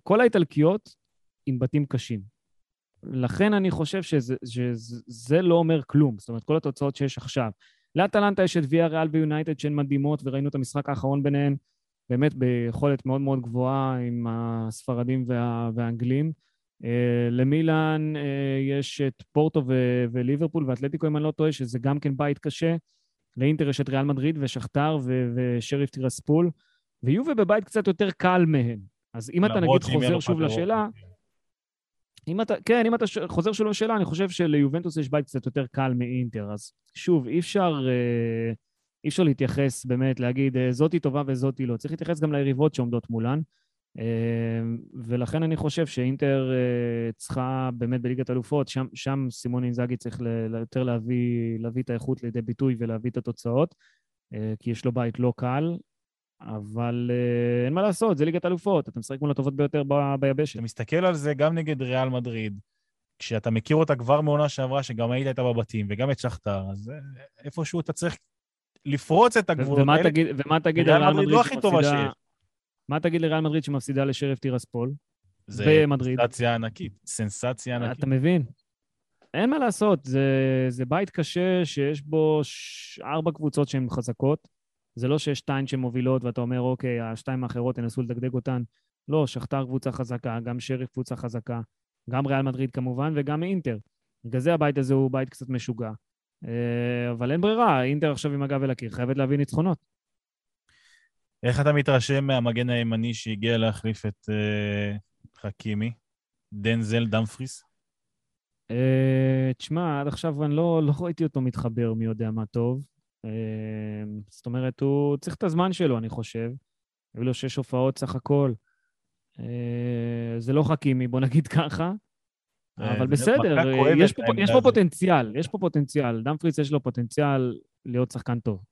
כל האיטלקיות עם בתים קשים. לכן אני חושב שזה, שזה לא אומר כלום. זאת אומרת, כל התוצאות שיש עכשיו. לאטלנטה יש את ויה ריאל ויונייטד שהן מדהימות, וראינו את המשחק האחרון ביניהן, באמת ביכולת מאוד מאוד גבוהה עם הספרדים וה, והאנגלים. אה, למילאן אה, יש את פורטו ו- וליברפול ואתלטיקו, אם אני לא טועה, שזה גם כן בית קשה. לאינטר יש את ריאל מדריד ושכתר ו- ושריף טירספול, ויובה בבית קצת יותר קל מהם. אז אם אתה נגיד חוזר שוב לשאלה, אם אתה, כן, אם אתה. חוזר שלו לשאלה, אני חושב שליובנטוס יש בית קצת יותר קל מאינטר. אז שוב, אי אפשר, אה, אי אפשר להתייחס באמת, להגיד אה, זאתי טובה וזאתי לא. צריך להתייחס גם ליריבות שעומדות מולן. אה, ולכן אני חושב שאינטר צריכה באמת בליגת אלופות, שם, שם סימון אינזאגי צריך ל, יותר להביא, להביא את האיכות לידי ביטוי ולהביא את התוצאות, כי יש לו בית לא קל, אבל uh, אין מה לעשות, זה ליגת אלופות, אתה משחק מול הטובות ביותר ב- ביבשת. אתה מסתכל על זה גם נגד ריאל מדריד, כשאתה מכיר אותה כבר מעונה שעברה, שגם היית איתה בבתים, וגם את שכתר, אז איפשהו אתה צריך לפרוץ את הגבולות ומה האלה. תגיד, ומה תגיד לריאל מדריד לא הכי טובה שיש. מה תגיד לריאל מדריד שמפסידה לשרף טירספול? זה במדריד. סנסציה ענקית, סנסציה ענקית. אתה מבין? אין מה לעשות, זה, זה בית קשה שיש בו. ארבע קבוצות שהן חזקות. זה לא שיש שתיים שמובילות ואתה אומר, אוקיי, השתיים האחרות תנסו לדגדג אותן. לא, שכתר קבוצה חזקה, גם שריף קבוצה חזקה, גם ריאל מדריד כמובן, וגם אינטר. בגלל זה הבית הזה הוא בית קצת משוגע. אה, אבל אין ברירה, אינטר עכשיו עם הגב אל הקיר, חייבת להביא ניצחונות. איך אתה מתרשם מהמגן הימני שהגיע להחליף את uh, חכימי? דנזל דמפריס? Uh, תשמע, עד עכשיו אני לא, לא ראיתי אותו מתחבר מי יודע מה טוב. אמ, זאת אומרת, הוא צריך את הזמן שלו, אני חושב. היו לו שש הופעות סך הכל. אה, זה לא חכימי, בוא נגיד ככה. אה, אבל בסדר, יש פה, יש פה פוטנציאל, יש פה פוטנציאל. דמפריץ יש לו פוטנציאל להיות שחקן טוב.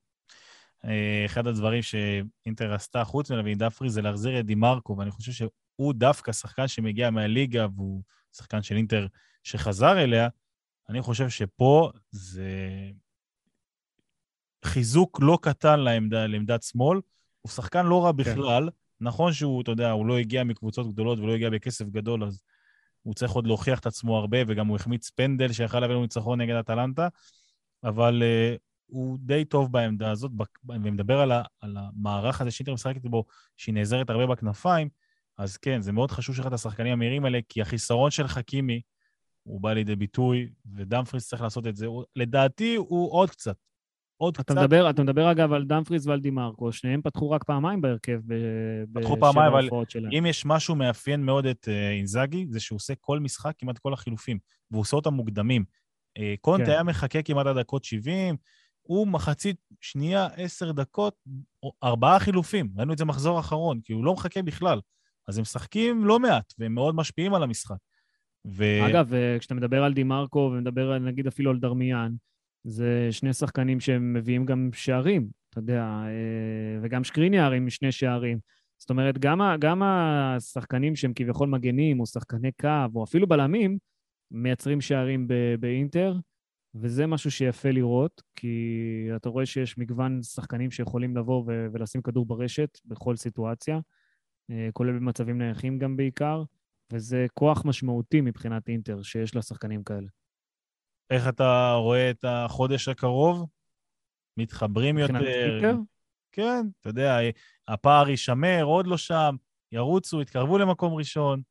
אה, אחד הדברים שאינטר עשתה חוץ מלהביא דמפריץ זה להחזיר את דימרקו, ואני חושב שהוא דווקא שחקן שמגיע מהליגה, והוא שחקן של אינטר שחזר אליה. אני חושב שפה זה חיזוק לא קטן לעמדה, לעמדת שמאל. הוא שחקן לא רע כן. בכלל. כן. נכון שהוא, אתה יודע, הוא לא הגיע מקבוצות גדולות ולא הגיע בכסף גדול, אז הוא צריך עוד להוכיח את עצמו הרבה, וגם הוא החמיץ פנדל שיכל להביא לנו ניצחון נגד אטלנטה, אבל uh, הוא די טוב בעמדה הזאת, ומדבר על, ה, על המערך הזה שאינטר משחקת בו, שהיא נעזרת הרבה בכנפיים, אז כן, זה מאוד חשוב שלך את השחקנים המהירים האלה, כי החיסרון של חכימי, הוא בא לידי ביטוי, ודמפריס צריך לעשות את זה. הוא, לדעתי, הוא עוד קצת. עוד אתה קצת... מדבר, אתה מדבר אגב על דמפריס ועל דימרקו, שניהם פתחו רק פעמיים בהרכב פתחו פעמיים, אבל אם יש משהו מאפיין מאוד את uh, אינזאגי, זה שהוא עושה כל משחק, כמעט כל החילופים, והוא עושה אותם מוקדמים. Uh, קונט כן. היה מחכה כמעט עד דקות 70, הוא מחצית שנייה, עשר דקות, ארבעה חילופים. ראינו את זה מחזור אחרון, כי הוא לא מחכה בכלל. אז הם משחקים לא מעט, והם מאוד משפיעים על המשחק. ו... אגב, אה, כשאתה מדבר על דימרקו ומדבר נגיד אפילו על דרמיאן, זה שני שחקנים שהם מביאים גם שערים, אתה יודע, אה, וגם שקריניאר עם שני שערים. זאת אומרת, גם, גם השחקנים שהם כביכול מגנים, או שחקני קו, או אפילו בלמים, מייצרים שערים באינטר, וזה משהו שיפה לראות, כי אתה רואה שיש מגוון שחקנים שיכולים לבוא ולשים כדור ברשת בכל סיטואציה, אה, כולל במצבים נייחים גם בעיקר, וזה כוח משמעותי מבחינת אינטר שיש לה שחקנים כאלה. איך אתה רואה את החודש הקרוב? מתחברים יותר? כן, אתה יודע, הפער יישמר, עוד לא שם, ירוצו, יתקרבו למקום ראשון.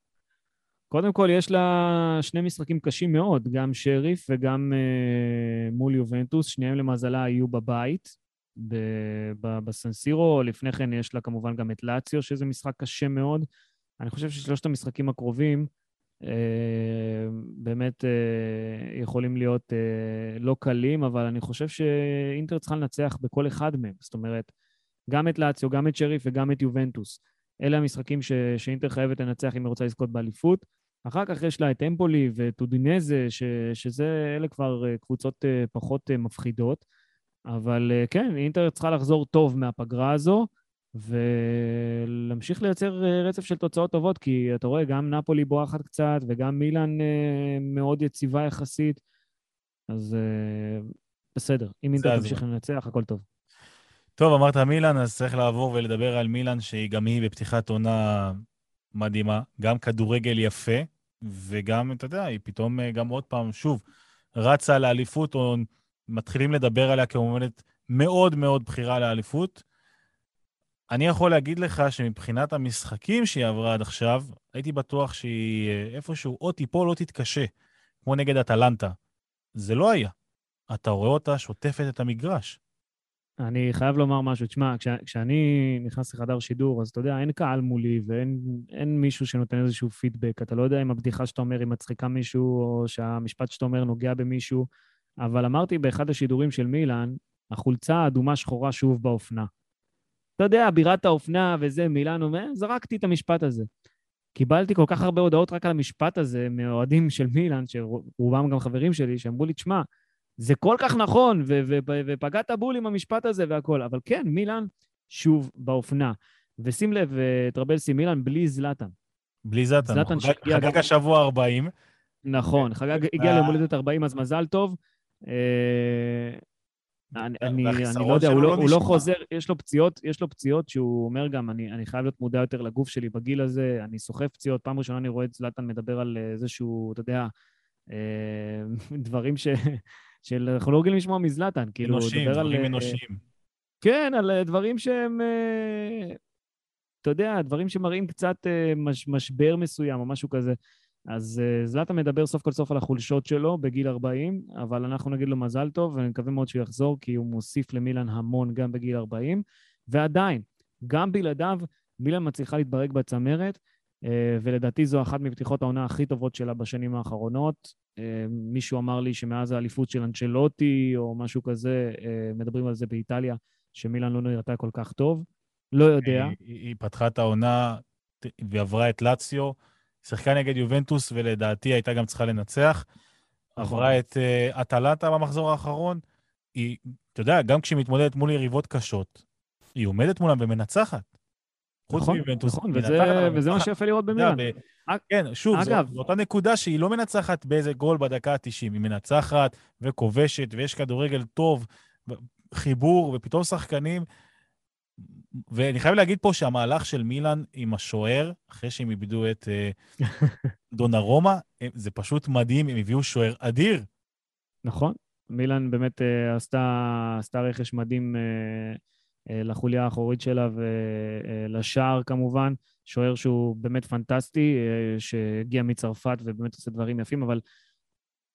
קודם כל, יש לה שני משחקים קשים מאוד, גם שריף וגם uh, מול יובנטוס, שניהם למזלה יהיו בבית, בסנסירו. לפני כן יש לה כמובן גם את לאציו, שזה משחק קשה מאוד. אני חושב ששלושת המשחקים הקרובים, אה, באמת אה, יכולים להיות אה, לא קלים, אבל אני חושב שאינטר צריכה לנצח בכל אחד מהם. זאת אומרת, גם את לאציו, גם את שריף וגם את יובנטוס. אלה המשחקים ש... שאינטר חייבת לנצח אם היא רוצה לזכות באליפות. אחר כך יש לה את אמפולי ואת אודינזה, ש... שזה, אלה כבר קבוצות פחות מפחידות. אבל כן, אינטר צריכה לחזור טוב מהפגרה הזו. ולהמשיך לייצר אה, רצף של תוצאות טובות, כי אתה רואה, גם נפולי בורחת קצת, וגם מילאן אה, מאוד יציבה יחסית, אז אה, בסדר. אם אינטר תמשיך לנצח, הכל טוב. טוב, אמרת מילאן, אז צריך לעבור ולדבר על מילאן, שהיא גם היא בפתיחת עונה מדהימה, גם כדורגל יפה, וגם, אתה יודע, היא פתאום גם עוד פעם, שוב, רצה לאליפות, או מתחילים לדבר עליה כמובנת מאוד מאוד בכירה לאליפות. אני יכול להגיד לך שמבחינת המשחקים שהיא עברה עד עכשיו, הייתי בטוח שהיא אה, איפשהו או תיפול או תתקשה, כמו נגד אטלנטה. זה לא היה. אתה רואה אותה שוטפת את המגרש. אני חייב לומר משהו. תשמע, כש, כשאני נכנס לחדר שידור, אז אתה יודע, אין קהל מולי ואין מישהו שנותן איזשהו פידבק. אתה לא יודע אם הבדיחה שאתה אומר היא מצחיקה מישהו, או שהמשפט שאתה אומר נוגע במישהו. אבל אמרתי באחד השידורים של מילאן, החולצה האדומה-שחורה שוב באופנה. אתה יודע, בירת האופנה וזה, מילאן אומר, זרקתי את המשפט הזה. קיבלתי כל כך הרבה הודעות רק על המשפט הזה מאוהדים של מילאן, שרובם גם חברים שלי, שאמרו לי, תשמע, זה כל כך נכון, ופגעת בול עם המשפט הזה והכול. אבל כן, מילאן שוב באופנה. ושים לב, טרבלסי, מילאן בלי זלאטן. בלי זלאטן, זלאטן חגג השבוע 40. נכון, חגג, הגיע ליום הולדת 40, אז מזל טוב. אה, אני, אני, אני לא יודע, הוא לא, הוא לא חוזר, יש לו פציעות, יש לו פציעות שהוא אומר גם, אני, אני חייב להיות מודע יותר לגוף שלי בגיל הזה, אני סוחב פציעות, פעם ראשונה אני רואה את זלאטן מדבר על איזשהו, אתה יודע, אה, דברים ש... של, אנחנו לא רגילים לשמוע מזלאטן, כאילו, אנושים, דברים על, אנושיים. כן, על דברים שהם, אתה יודע, דברים שמראים קצת מש, משבר מסוים או משהו כזה. אז uh, זלאטה מדבר סוף כל סוף על החולשות שלו בגיל 40, אבל אנחנו נגיד לו מזל טוב, ואני מקווה מאוד שהוא יחזור, כי הוא מוסיף למילן המון גם בגיל 40. ועדיין, גם בלעדיו, מילן מצליחה להתברג בצמרת, uh, ולדעתי זו אחת מפתיחות העונה הכי טובות שלה בשנים האחרונות. Uh, מישהו אמר לי שמאז האליפות של אנצ'לוטי, או משהו כזה, מדברים על זה באיטליה, שמילן לא נראתה כל כך טוב. לא יודע. היא, היא פתחה את העונה ועברה את לאציו. שיחקה נגד יובנטוס, ולדעתי הייתה גם צריכה לנצח. נכון. עברה את uh, אטלטה במחזור האחרון. היא, אתה יודע, גם כשהיא מתמודדת מול יריבות קשות, היא עומדת מולם ומנצחת. נכון, נכון, וזה, וזה מה שיפה לראות במילאן. כן, שוב, אגב, זו, זו אותה נקודה שהיא לא מנצחת באיזה גול בדקה ה-90, היא מנצחת וכובשת, ויש כדורגל טוב, חיבור, ופתאום שחקנים ואני חייב להגיד פה שהמהלך של מילאן עם השוער, אחרי שהם איבדו את uh, דונרומה, זה פשוט מדהים, הם הביאו שוער אדיר. נכון, מילאן באמת uh, עשתה, עשתה רכש מדהים לחוליה האחורית שלה ולשער כמובן, שוער שהוא באמת פנטסטי, שהגיע מצרפת ובאמת עושה דברים יפים, אבל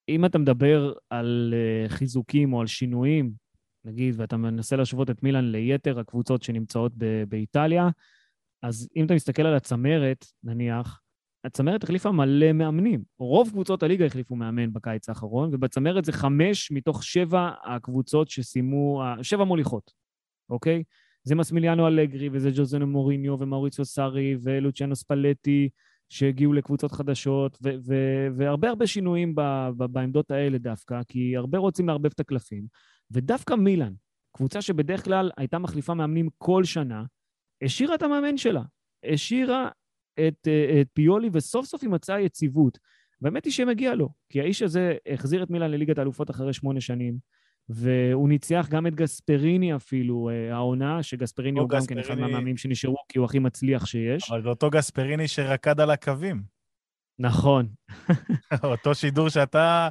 אם אתה מדבר על חיזוקים או על שינויים, נגיד, ואתה מנסה להשוות את מילאן ליתר הקבוצות שנמצאות ב- באיטליה, אז אם אתה מסתכל על הצמרת, נניח, הצמרת החליפה מלא מאמנים. רוב קבוצות הליגה החליפו מאמן בקיץ האחרון, ובצמרת זה חמש מתוך שבע הקבוצות שסיימו, שבע מוליכות, אוקיי? זה מסמיליאנו אלגרי, וזה ג'וזנו מוריניו, ומאוריציו סארי, ולוציאנו ספלטי, שהגיעו לקבוצות חדשות, ו- ו- והרבה הרבה שינויים ב- ב- בעמדות האלה דווקא, כי הרבה רוצים לערבב את הקלפים. ודווקא מילאן, קבוצה שבדרך כלל הייתה מחליפה מאמנים כל שנה, השאירה את המאמן שלה. השאירה את, אה, את פיולי, וסוף סוף היא מצאה יציבות. והאמת היא שמגיע לו, כי האיש הזה החזיר את מילאן לליגת האלופות אחרי שמונה שנים, והוא ניצח גם את גספריני אפילו, אה, העונה, שגספריני הוא גספריני... גם כן אחד מהמאמנים שנשארו, כי הוא הכי מצליח שיש. אבל זה אותו גספריני שרקד על הקווים. נכון. אותו שידור שאתה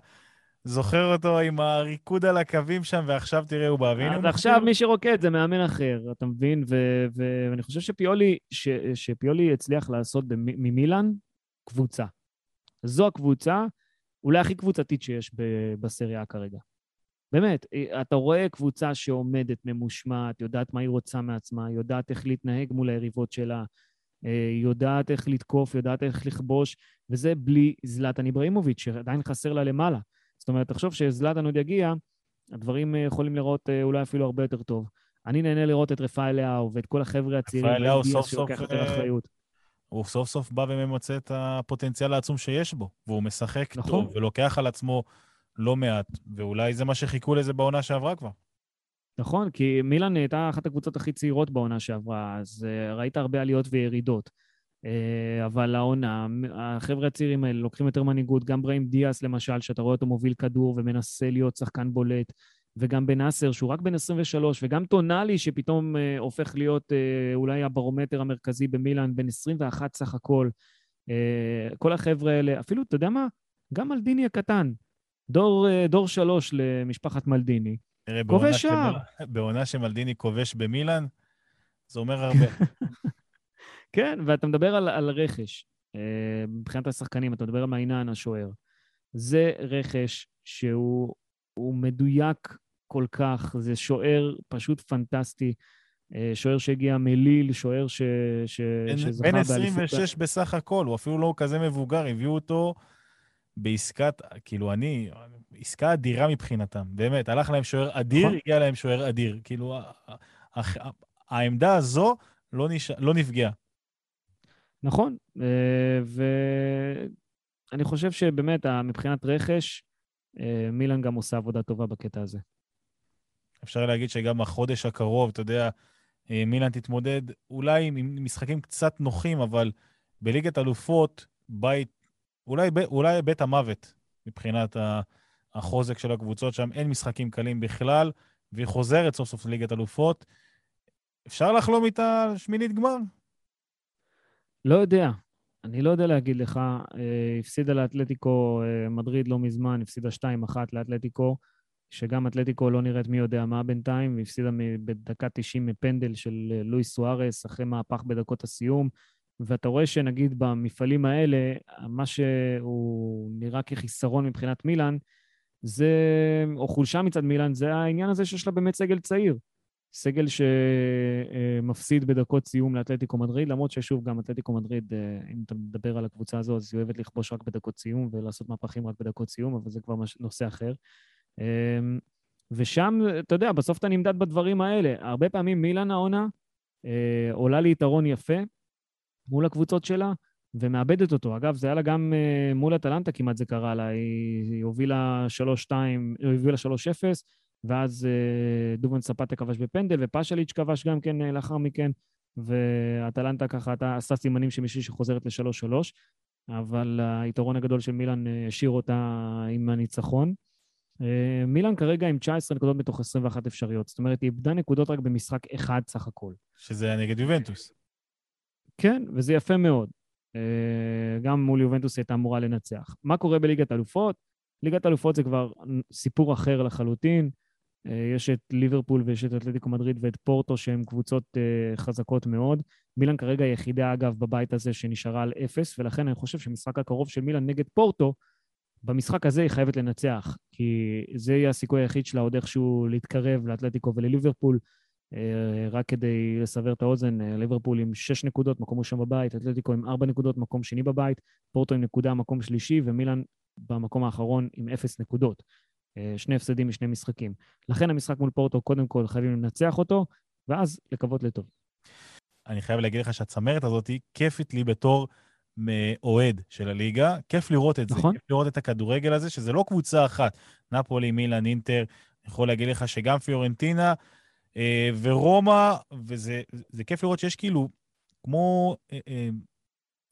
זוכר אותו עם הריקוד על הקווים שם, ועכשיו תראה, הוא בא. אז עכשיו מי שרוקד זה מאמן אחר, אתה מבין? ואני חושב שפיולי, ש- שפיולי הצליח לעשות ממילאן קבוצה. זו הקבוצה, אולי הכי קבוצתית שיש בסריה כרגע. באמת, אתה רואה קבוצה שעומדת, ממושמעת, יודעת מה היא רוצה מעצמה, יודעת איך להתנהג מול היריבות שלה, אה, יודעת איך לתקוף, יודעת איך לכבוש, וזה בלי זלאטן איבראימוביץ', שעדיין חסר לה למעלה. זאת אומרת, תחשוב שזלאטן עוד יגיע, הדברים אה, יכולים לראות אה, אולי אפילו הרבה יותר טוב. אני נהנה לראות את רפאל לאהו ואת כל החבר'ה הצעירים. רפאל לאהו סוף סוף... אה, הוא סוף סוף בא וממצה את הפוטנציאל העצום שיש בו, והוא משחק נכון. טוב ולוקח על עצמו לא מעט, ואולי זה מה שחיכו לזה בעונה שעברה כבר. נכון, כי מילאן הייתה אחת הקבוצות הכי צעירות בעונה שעברה, אז ראית הרבה עליות וירידות. אה, אבל העונה, החבר'ה הצעירים האלה לוקחים יותר מנהיגות, גם בראים דיאס למשל, שאתה רואה אותו מוביל כדור ומנסה להיות שחקן בולט, וגם בנאסר, שהוא רק בן 23, וגם טונאלי, שפתאום אה, הופך להיות אה, אולי הברומטר המרכזי במילאן, בן 21 סך הכל. אה, כל החבר'ה האלה, אפילו, אתה יודע מה? גם מלדיני הקטן, דור, אה, דור שלוש למשפחת מלדיני. כובש שער. בעונה שמלדיני כובש במילאן, זה אומר הרבה. כן, ואתה מדבר על, על רכש. אה, מבחינת השחקנים, אתה מדבר על מעינן השוער. זה רכש שהוא מדויק כל כך, זה שוער פשוט פנטסטי. אה, שוער שהגיע מליל, שוער ש... ש... שזכה באליפות. בן 26 בסך הכל, הוא אפילו לא כזה מבוגר, הביאו אותו בעסקת, כאילו אני, עסקה אדירה מבחינתם, באמת, הלך להם שוער אדיר, נכון. הגיע להם שוער אדיר. כאילו, העמדה הזו לא, נש... לא נפגעה. נכון, אה, ואני חושב שבאמת, מבחינת רכש, אה, מילן גם עושה עבודה טובה בקטע הזה. אפשר להגיד שגם החודש הקרוב, אתה יודע, אה, מילן תתמודד אולי עם משחקים קצת נוחים, אבל בליגת אלופות, בית, אולי, אולי בית המוות מבחינת החוזק של הקבוצות שם. אין משחקים קלים בכלל, והיא חוזרת סוף סוף לליגת אלופות. אפשר לחלום איתה שמינית גמר? לא יודע. אני לא יודע להגיד לך. אה, הפסידה לאתלטיקו אה, מדריד לא מזמן, הפסידה 2-1 לאתלטיקו. שגם אתלטיקו לא נראית מי יודע מה בינתיים, והפסידה בדקה 90 מפנדל של אה, לואיס סוארס, אחרי מהפך בדקות הסיום. ואתה רואה שנגיד במפעלים האלה, מה שהוא נראה כחיסרון מבחינת מילאן, זה, או חולשה מצד מילאן, זה העניין הזה שיש לה באמת סגל צעיר. סגל שמפסיד בדקות סיום לאתלטיקו מדריד, למרות ששוב, גם אתלטיקו מדריד, אה, אם אתה מדבר על הקבוצה הזו, אז היא אוהבת לכבוש רק בדקות סיום ולעשות מהפכים רק בדקות סיום, אבל זה כבר נושא אחר. אמ, ושם, אתה יודע, בסוף אתה נמדד בדברים האלה. הרבה פעמים מילאן העונה אה, עולה ליתרון יפה מול הקבוצות שלה, ומאבדת אותו. אגב, זה היה לה גם אה, מול אטלנטה כמעט זה קרה לה. היא, היא הובילה 3-2, היא הובילה 3-0, ואז אה, דובן ספטה כבש בפנדל, ופאשליץ' כבש גם כן אה, לאחר מכן, ואטלנטה ככה עשה סימנים שמישהי שחוזרת ל-3-3, אבל היתרון הגדול של מילאן אה, השאיר אותה עם הניצחון. מילאן כרגע עם 19 נקודות מתוך 21 אפשריות. זאת אומרת, היא איבדה נקודות רק במשחק אחד סך הכל. שזה היה נגד יובנטוס. כן, וזה יפה מאוד. גם מול יובנטוס הייתה אמורה לנצח. מה קורה בליגת אלופות? ליגת אלופות זה כבר סיפור אחר לחלוטין. אה, יש את ליברפול ויש את אתלטיקו מדריד ואת פורטו, שהן קבוצות חזקות מאוד. מילאן כרגע היחידה, אגב, בבית הזה שנשארה על אפס, ולכן אני חושב שהמשחק הקרוב של מילאן נגד פורטו במשחק הזה היא חייבת לנצח, כי זה יהיה הסיכוי היחיד שלה עוד איכשהו להתקרב לאתלטיקו ולליברפול. אה, רק כדי לסבר את האוזן, אה, ליברפול עם 6 נקודות, מקום ראשון בבית, אתלטיקו עם 4 נקודות, מקום שני בבית, פורטו עם נקודה, מקום שלישי, ומילאן במקום האחרון עם 0 נקודות. אה, שני הפסדים משני משחקים. לכן המשחק מול פורטו, קודם כל חייבים לנצח אותו, ואז לקוות לטוב. אני חייב להגיד לך שהצמרת הזאת כיפית לי בתור מאוהד של הליגה. כיף לראות את נכון. זה, כיף לראות את הכדורגל הזה, שזה לא קבוצה אחת. נפולי, מילאן, אינטר, אני יכול להגיד לך שגם פיורנטינה אה, ורומא, וזה כיף לראות שיש כאילו כמו אה, אה,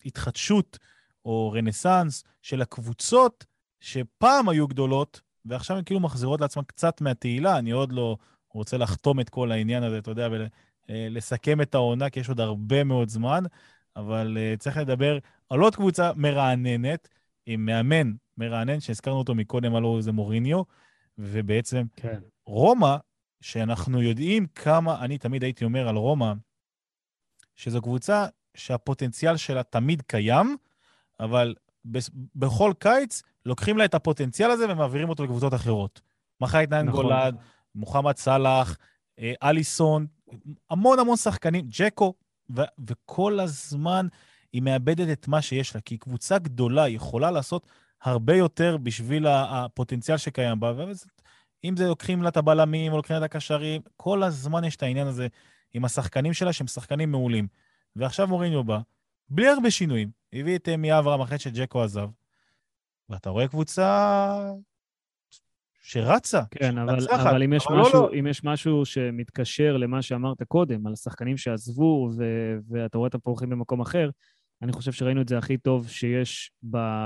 התחדשות או רנסאנס של הקבוצות שפעם היו גדולות, ועכשיו הן כאילו מחזירות לעצמן קצת מהתהילה. אני עוד לא רוצה לחתום את כל העניין הזה, אתה יודע, ולסכם את העונה, כי יש עוד הרבה מאוד זמן. אבל uh, צריך לדבר על עוד קבוצה מרעננת, עם מאמן מרענן, שהזכרנו אותו מקודם, הלוא זה מוריניו, ובעצם כן. רומא, שאנחנו יודעים כמה, אני תמיד הייתי אומר על רומא, שזו קבוצה שהפוטנציאל שלה תמיד קיים, אבל בכל קיץ לוקחים לה את הפוטנציאל הזה ומעבירים אותו לקבוצות אחרות. מחאית נאן נכון. גולד, מוחמד סאלח, אה, אליסון, המון המון שחקנים, ג'קו, ו- וכל הזמן היא מאבדת את מה שיש לה, כי קבוצה גדולה, יכולה לעשות הרבה יותר בשביל הפוטנציאל שקיים בה. אם זה לוקחים לה את הבלמים או לוקחים לה את הקשרים, כל הזמן יש את העניין הזה עם השחקנים שלה, שהם שחקנים מעולים. ועכשיו מוריניו בא, בלי הרבה שינויים, הביא את מי אברהם אחרי שג'קו עזב, ואתה רואה קבוצה שרצה. כן, אבל, אבל, אם, יש אבל לא, משהו, לא, לא. אם יש משהו שמתקשר למה שאמרת קודם, על השחקנים שעזבו ו, ואתה רואה אותם פורחים במקום אחר, אני חושב שראינו את זה הכי טוב שיש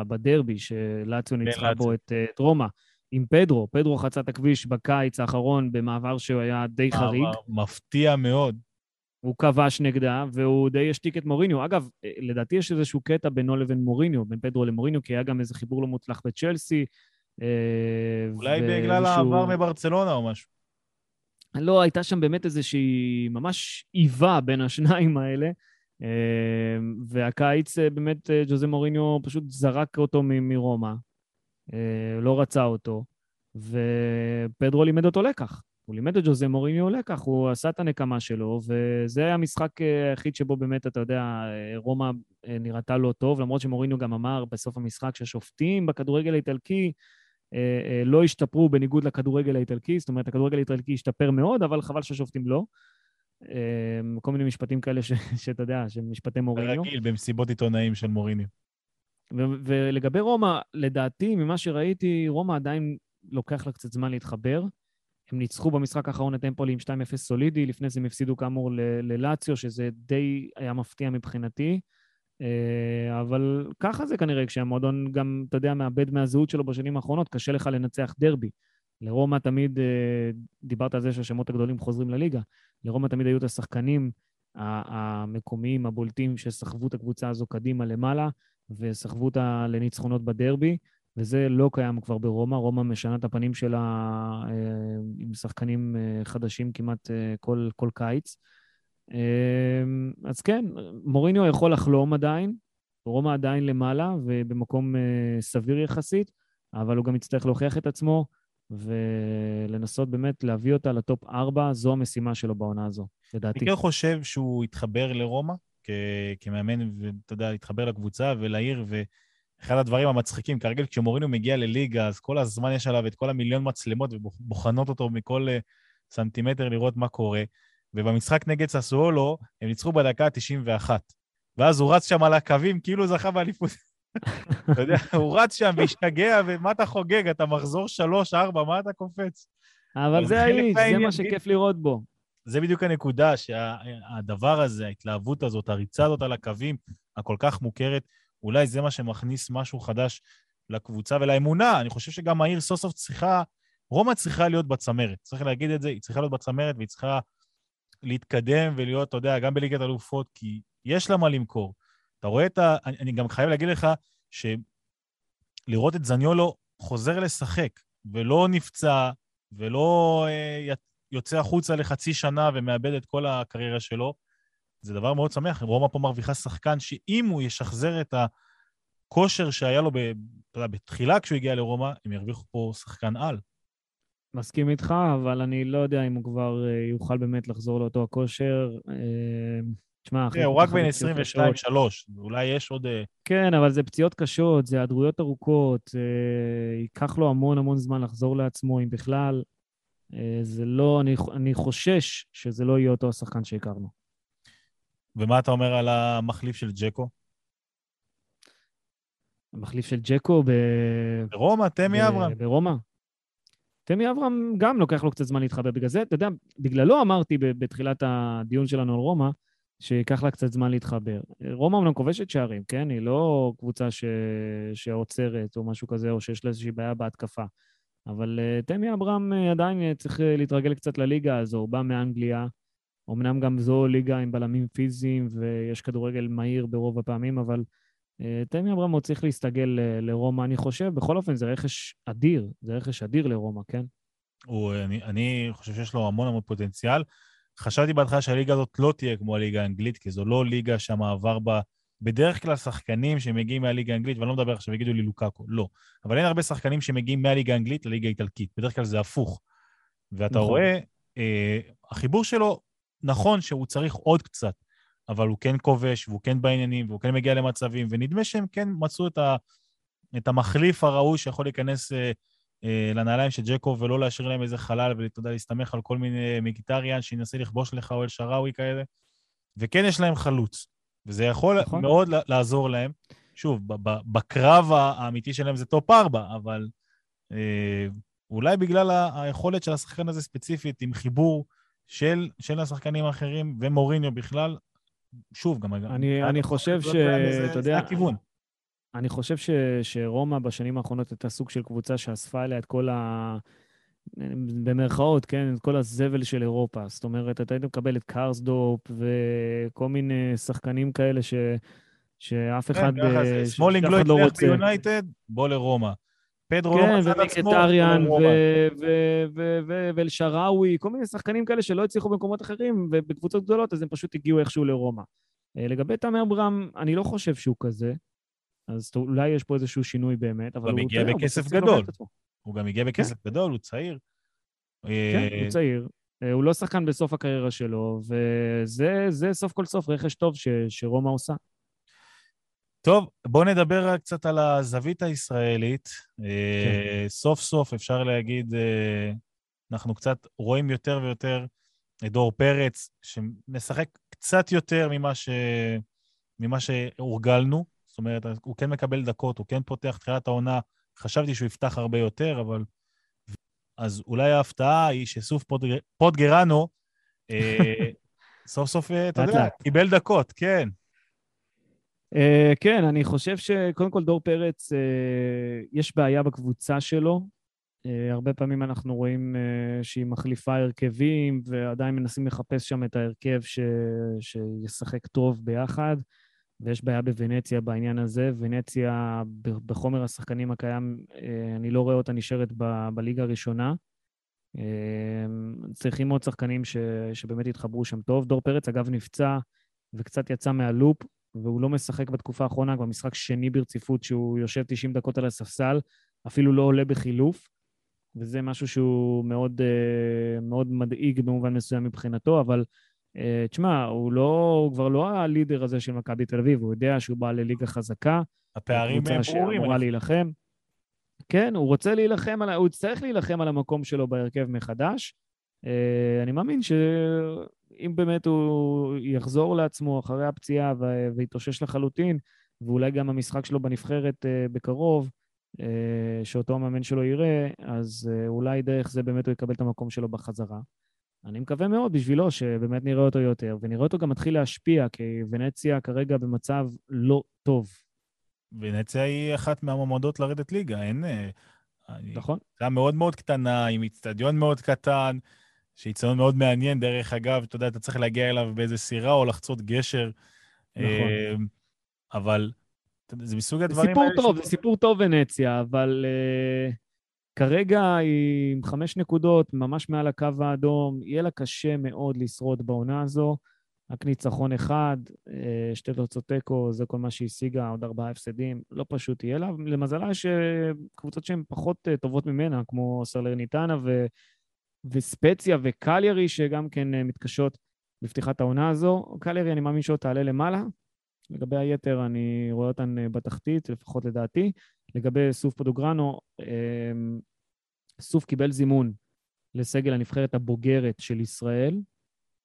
בדרבי, שלאציו ניצחה בו את, את רומא. עם פדרו, פדרו חצה את הכביש בקיץ האחרון במעבר שהוא היה די חריג. מפתיע מאוד. הוא כבש נגדה, והוא די השתיק את מוריניו. אגב, לדעתי יש איזשהו קטע בינו לבין מוריניו, בין פדרו למוריניו, כי היה גם איזה חיבור לא מוצלח בצ'לסי, אה, אולי בגלל העבר מברצלונה או משהו. לא, הייתה שם באמת איזושהי ממש איבה בין השניים האלה. אה, והקיץ אה, באמת ג'וזה מוריניו פשוט זרק אותו מרומא, לא רצה אותו. ופדרו לימד אותו לקח. הוא לימד את ג'וזה מוריניו לקח, הוא עשה את הנקמה שלו, וזה היה המשחק אה, היחיד שבו באמת, אתה יודע, אה, רומא אה, נראתה לא טוב, למרות שמוריניו גם אמר בסוף המשחק שהשופטים בכדורגל האיטלקי לא השתפרו בניגוד לכדורגל האיטלקי, זאת אומרת, הכדורגל האיטלקי השתפר מאוד, אבל חבל שהשופטים לא. כל מיני משפטים כאלה ש, שאתה יודע, שהם משפטי מוריניו. רגיל במסיבות עיתונאים של מוריניו. ולגבי רומא, לדעתי, ממה שראיתי, רומא עדיין לוקח לה קצת זמן להתחבר. הם ניצחו במשחק האחרון את אמפולי עם 2-0 סולידי, לפני זה הם הפסידו כאמור ללאציו, שזה די היה מפתיע מבחינתי. אה, אבל ככה זה כנראה, כשהמועדון גם, אתה יודע, מאבד מהזהות שלו בשנים האחרונות, קשה לך לנצח דרבי. לרומא תמיד, אה, דיברת על זה שהשמות הגדולים חוזרים לליגה, לרומא תמיד היו את השחקנים המקומיים, הבולטים, שסחבו את הקבוצה הזו קדימה למעלה, וסחבו אותה לניצחונות בדרבי. וזה לא קיים כבר ברומא. רומא משנה את הפנים שלה אה, עם שחקנים אה, חדשים כמעט אה, כל, כל קיץ. אז כן, מוריניו יכול לחלום עדיין, רומא עדיין למעלה ובמקום סביר יחסית, אבל הוא גם יצטרך להוכיח את עצמו ולנסות באמת להביא אותה לטופ 4, זו המשימה שלו בעונה הזו, לדעתי. אני כן חושב שהוא יתחבר לרומא כמאמן, ואתה יודע, יתחבר לקבוצה ולעיר, ו... אחד הדברים המצחיקים, כרגיל כשמורינו מגיע לליגה, אז כל הזמן יש עליו את כל המיליון מצלמות ובוחנות אותו מכל uh, סנטימטר לראות מה קורה. ובמשחק נגד ססואולו, הם ניצחו בדקה ה-91. ואז הוא רץ שם על הקווים כאילו זכה באליפות. אתה יודע, הוא רץ שם והשתגע, ומה אתה חוגג? אתה מחזור שלוש, ארבע, מה אתה קופץ? אבל זה האיש, זה מה שכיף לראות בו. זה בדיוק הנקודה, שהדבר הזה, ההתלהבות הזאת, הריצה הזאת על הקווים, הכל כך מוכרת, אולי זה מה שמכניס משהו חדש לקבוצה ולאמונה. אני חושב שגם העיר סוף סוף צריכה, רומא צריכה להיות בצמרת. צריך להגיד את זה, היא צריכה להיות בצמרת והיא צריכה להתקדם ולהיות, אתה יודע, גם בליגת אלופות, כי יש לה מה למכור. אתה רואה את ה... אני, אני גם חייב להגיד לך שלראות את זניולו חוזר לשחק, ולא נפצע, ולא אה, יוצא החוצה לחצי שנה ומאבד את כל הקריירה שלו, זה דבר מאוד שמח. רומא פה מרוויחה שחקן שאם הוא ישחזר את הכושר שהיה לו ב, יודע, בתחילה כשהוא הגיע לרומא, הם ירוויחו פה שחקן על. מסכים איתך, אבל אני לא יודע אם הוא כבר אה, יוכל באמת לחזור לאותו הכושר. אה, תשמע, אחרי... הוא רק בן 22-3, אולי יש עוד... אה, כן, אבל זה פציעות קשות, זה היעדרויות ארוכות, ייקח לו המון המון זמן לחזור לעצמו, אם בכלל. זה לא, אני, אני חושש שזה לא יהיה אותו השחקן שהכרנו. ומה אתה אומר על המחליף של ג'קו? המחליף של ג'קו ב... ברומא, תמי אברהם. ברומא. תמי אברהם גם לוקח לו קצת זמן להתחבר. בגלל זה, אתה יודע, בגללו אמרתי בתחילת הדיון שלנו על רומא, שייקח לה קצת זמן להתחבר. רומא אומנם כובשת שערים, כן? היא לא קבוצה ש... שעוצרת או משהו כזה, או שיש לה איזושהי בעיה בהתקפה. אבל uh, תמי אברהם uh, עדיין uh, צריך uh, להתרגל קצת לליגה הזו, הוא בא מאנגליה, אמנם גם זו ליגה עם בלמים פיזיים ויש כדורגל מהיר ברוב הפעמים, אבל uh, תמי אברהם עוד צריך להסתגל uh, לרומא, אני חושב. בכל אופן, זה רכש אדיר, זה רכש אדיר לרומא, כן? הוא, אני, אני חושב שיש לו המון המון פוטנציאל. חשבתי בהתחלה שהליגה הזאת לא תהיה כמו הליגה האנגלית, כי זו לא ליגה שהמעבר בה... בדרך כלל שחקנים שמגיעים מהליגה האנגלית, ואני לא מדבר עכשיו, יגידו לי לוקאקו, לא. אבל אין הרבה שחקנים שמגיעים מהליגה האנגלית לליגה האיטלקית. בדרך כלל זה הפוך. ואתה נכון. רואה, אה, החיבור שלו נכון שהוא צריך עוד קצת, אבל הוא כן כובש, והוא כן בעניינים, והוא כן מגיע למצבים, ונדמה שהם כן מצאו את, ה, את המחליף הראוי שיכול להיכנס אה, אה, לנעליים של ג'קו ולא להשאיר להם איזה חלל ואתה יודע, להסתמך על כל מיני מחיטריאן שינסה לכבוש לך או אל שעראווי כאלה. וכן יש להם חלוץ, וזה יכול נכון. מאוד לעזור להם. שוב, בקרב האמיתי שלהם זה טופ ארבע, אבל אה, אולי בגלל היכולת של השחקן הזה ספציפית, עם חיבור של, של השחקנים האחרים ומוריניו בכלל, שוב, גם... אני, אני חושב ש... אתה יודע... זה הכיוון. אני חושב ש, שרומא בשנים האחרונות הייתה סוג של קבוצה שאספה אליה את כל ה... במרכאות, כן, את כל הזבל של אירופה. זאת אומרת, אתה היית מקבל את קארסדופ וכל מיני שחקנים כאלה ש... שאף כן, אחד... כן, ככה זה. סמולינג לא הצליח ביונייטד, בוא לרומא. פדרו לא מצא את עצמו. כן, ומחיטריאן ואלשראוי, כל מיני שחקנים כאלה שלא הצליחו במקומות אחרים, ובקבוצות גדולות, אז הם פשוט הגיעו איכשהו לרומא. אה, לגבי תמי אברהם, אני לא חושב שהוא כזה, אז אולי יש פה איזשהו שינוי באמת, אבל הוא... מגיע בכסף גדול. הוא גם הגיע בכסף כן. גדול, הוא צעיר. כן, אה, הוא צעיר. אה, הוא לא שחקן בסוף הקריירה שלו, וזה סוף כל סוף רכש טוב שרומא עושה. טוב, בואו נדבר קצת על הזווית הישראלית. כן. סוף סוף אפשר להגיד, אנחנו קצת רואים יותר ויותר את דור פרץ, שמשחק קצת יותר ממה, ש... ממה שהורגלנו. זאת אומרת, הוא כן מקבל דקות, הוא כן פותח תחילת העונה. חשבתי שהוא יפתח הרבה יותר, אבל... אז אולי ההפתעה היא שסוף פוטגר... פוטגרנו, אה, סוף סוף, אה, אתה יודע, קיבל דקות, כן. Uh, כן, אני חושב שקודם כל דור פרץ, uh, יש בעיה בקבוצה שלו. Uh, הרבה פעמים אנחנו רואים שהיא מחליפה הרכבים, ועדיין מנסים לחפש שם את ההרכב ש... שישחק טוב ביחד. ויש בעיה בוונציה בעניין הזה. ונציה, בחומר השחקנים הקיים, אה, אני לא רואה אותה נשארת ב- בליגה הראשונה. אה, צריכים עוד שחקנים ש, שבאמת יתחברו שם טוב. דור פרץ, אגב, נפצע וקצת יצא מהלופ, והוא לא משחק בתקופה האחרונה, כבר משחק שני ברציפות שהוא יושב 90 דקות על הספסל, אפילו לא עולה בחילוף, וזה משהו שהוא מאוד, אה, מאוד מדאיג במובן מסוים מבחינתו, אבל אה, תשמע, הוא לא, הוא כבר לא הלידר הזה של מכבי תל אביב, הוא יודע שהוא בא לליגה חזקה. הפערים הם ברורים. שאמורה להילחם. כן, הוא רוצה להילחם, על, הוא יצטרך להילחם על המקום שלו בהרכב מחדש. אה, אני מאמין שאם באמת הוא יחזור לעצמו אחרי הפציעה ויתאושש לחלוטין, ואולי גם המשחק שלו בנבחרת אה, בקרוב, שאותו המאמן שלו יראה, אז אולי דרך זה באמת הוא יקבל את המקום שלו בחזרה. אני מקווה מאוד בשבילו שבאמת נראה אותו יותר, ונראה אותו גם מתחיל להשפיע, כי ונציה כרגע במצב לא טוב. ונציה היא אחת מהמועמדות לרדת ליגה, אין... אה, נכון. היה מאוד מאוד קטנה, עם איצטדיון מאוד קטן, שאיצטדיון מאוד מעניין. דרך אגב, אתה יודע, אתה צריך להגיע אליו באיזה סירה או לחצות גשר. נכון. אה, אבל זה מסוג הדברים האלה... סיפור טוב, ש... זה סיפור טוב ונציה, אבל... Uh... כרגע היא עם חמש נקודות, ממש מעל הקו האדום, יהיה לה קשה מאוד לשרוד בעונה הזו. רק ניצחון אחד, שתי תוצאות תיקו, זה כל מה שהיא השיגה, עוד ארבעה הפסדים, לא פשוט יהיה לה. למזלה יש קבוצות שהן פחות אה, טובות ממנה, כמו סלרניטנה ו... וספציה וקליירי, שגם כן מתקשות בפתיחת העונה הזו. קליירי, אני מאמין שעוד תעלה למעלה. לגבי היתר, אני רואה אותן בתחתית, לפחות לדעתי. לגבי סוף פודגוראנו, אמ, סוף קיבל זימון לסגל הנבחרת הבוגרת של ישראל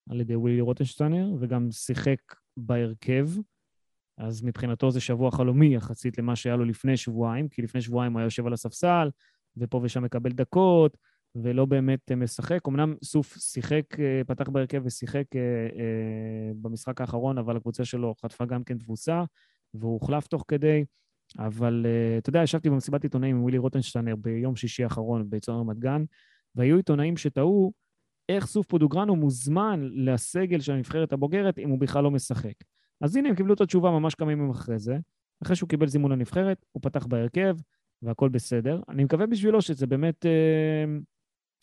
על ידי ווילי רוטנשטיינר, וגם שיחק בהרכב. אז מבחינתו זה שבוע חלומי יחסית למה שהיה לו לפני שבועיים, כי לפני שבועיים הוא היה יושב על הספסל, ופה ושם מקבל דקות, ולא באמת משחק. אמנם סוף שיחק, אה, פתח בהרכב ושיחק אה, אה, במשחק האחרון, אבל הקבוצה שלו חטפה גם כן תבוסה, והוא הוחלף תוך כדי. אבל אתה יודע, ישבתי במסיבת עיתונאים עם ווילי רוטנשטיינר ביום שישי האחרון באצטדיון רמת גן, והיו עיתונאים שטעו איך סוף פודוגרנו מוזמן לסגל של הנבחרת הבוגרת אם הוא בכלל לא משחק. אז הנה, הם קיבלו את התשובה ממש כמה ימים אחרי זה. אחרי שהוא קיבל זימון לנבחרת, הוא פתח בהרכב, והכל בסדר. אני מקווה בשבילו שזה באמת, uh,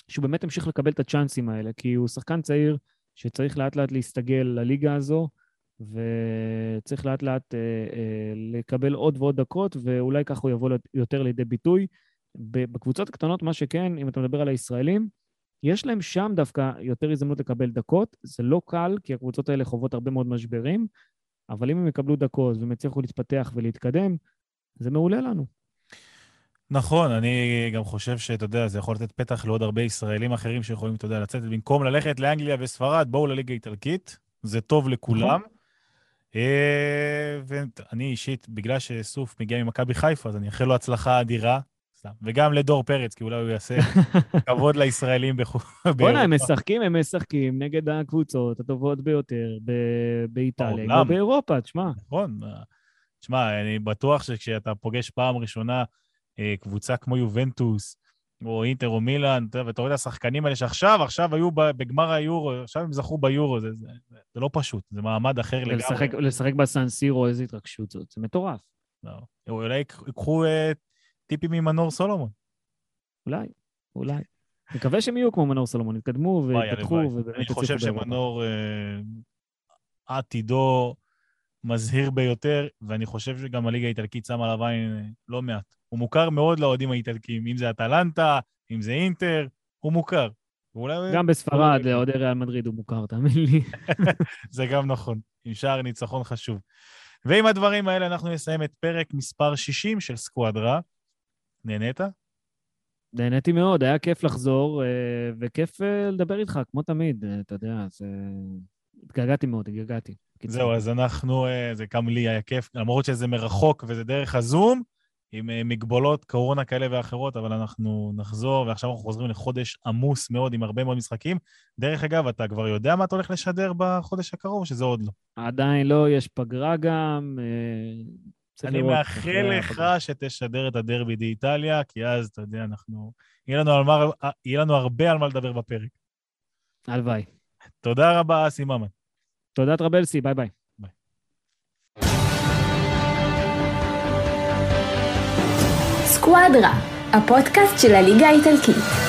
שהוא באמת ימשיך לקבל את הצ'אנסים האלה, כי הוא שחקן צעיר שצריך לאט לאט להסתגל לליגה הזו. וצריך לאט לאט אה, אה, לקבל עוד ועוד דקות, ואולי ככה הוא יבוא יותר לידי ביטוי. בקבוצות הקטנות, מה שכן, אם אתה מדבר על הישראלים, יש להם שם דווקא יותר הזדמנות לקבל דקות. זה לא קל, כי הקבוצות האלה חוות הרבה מאוד משברים, אבל אם הם יקבלו דקות והם יצליחו להתפתח ולהתקדם, זה מעולה לנו. נכון, אני גם חושב שאתה יודע, זה יכול לתת פתח לעוד הרבה ישראלים אחרים שיכולים, אתה יודע, לצאת במקום ללכת לאנגליה וספרד, בואו לליגה האיטלקית, זה טוב לכולם. אה, ואני אישית, בגלל שסוף מגיע ממכבי חיפה, אז אני אאחל לו הצלחה אדירה. וגם לדור פרץ, כי אולי הוא יעשה כבוד לישראלים באירופה. בוא'נה, הם משחקים, הם משחקים נגד הקבוצות הטובות ביותר באיטליה, באירופה, תשמע. נכון. תשמע, אני בטוח שכשאתה פוגש פעם ראשונה אה, קבוצה כמו יובנטוס, או אינטר או מילאן, ואתה רואה את השחקנים האלה שעכשיו, עכשיו היו בגמר היורו, עכשיו הם זכו ביורו, זה, זה, זה, זה לא פשוט, זה מעמד אחר לגמרי. לשחק, לשחק בסנסירו, איזה התרגשות זאת, זה מטורף. לא. אולי ייקחו uh, טיפים ממנור סולומון. אולי, אולי. מקווה שהם יהיו כמו מנור סולומון, יתקדמו ויתפתחו, ובאמת יצליחו באירופה. אני חושב שמנור, uh, עתידו מזהיר ביותר, ואני חושב שגם הליגה האיטלקית שמה עליו עין לא מעט. הוא מוכר מאוד לאוהדים האיטלקים, אם זה אטלנטה, אם זה אינטר, הוא מוכר. ואולי... גם בספרד, לאוהדי ריאל מדריד הוא מוכר, תאמין לי. זה גם נכון, עם שער ניצחון חשוב. ועם הדברים האלה אנחנו נסיים את פרק מספר 60 של סקואדרה. נהנית? נהניתי מאוד, היה כיף לחזור, אה, וכיף אה, לדבר איתך, כמו תמיד, אה, אתה יודע, זה... התגעגעתי מאוד, התגעגעתי. זהו, אז אנחנו, זה גם לי היה כיף, למרות שזה מרחוק וזה דרך הזום, עם מגבלות קורונה כאלה ואחרות, אבל אנחנו נחזור, ועכשיו אנחנו חוזרים לחודש עמוס מאוד, עם הרבה מאוד משחקים. דרך אגב, אתה כבר יודע מה אתה הולך לשדר בחודש הקרוב, או שזה עוד לא? עדיין לא, יש פגרה גם. אני מאחל לך שתשדר את הדרבי די-איטליה, כי אז, אתה יודע, אנחנו... יהיה לנו, מה... יהיה לנו הרבה על מה לדבר בפרק. הלוואי. תודה רבה, אסי ממן. תודה, טרבלסי, ביי ביי. סקואדרה, הפודקאסט של הליגה האיטלקית.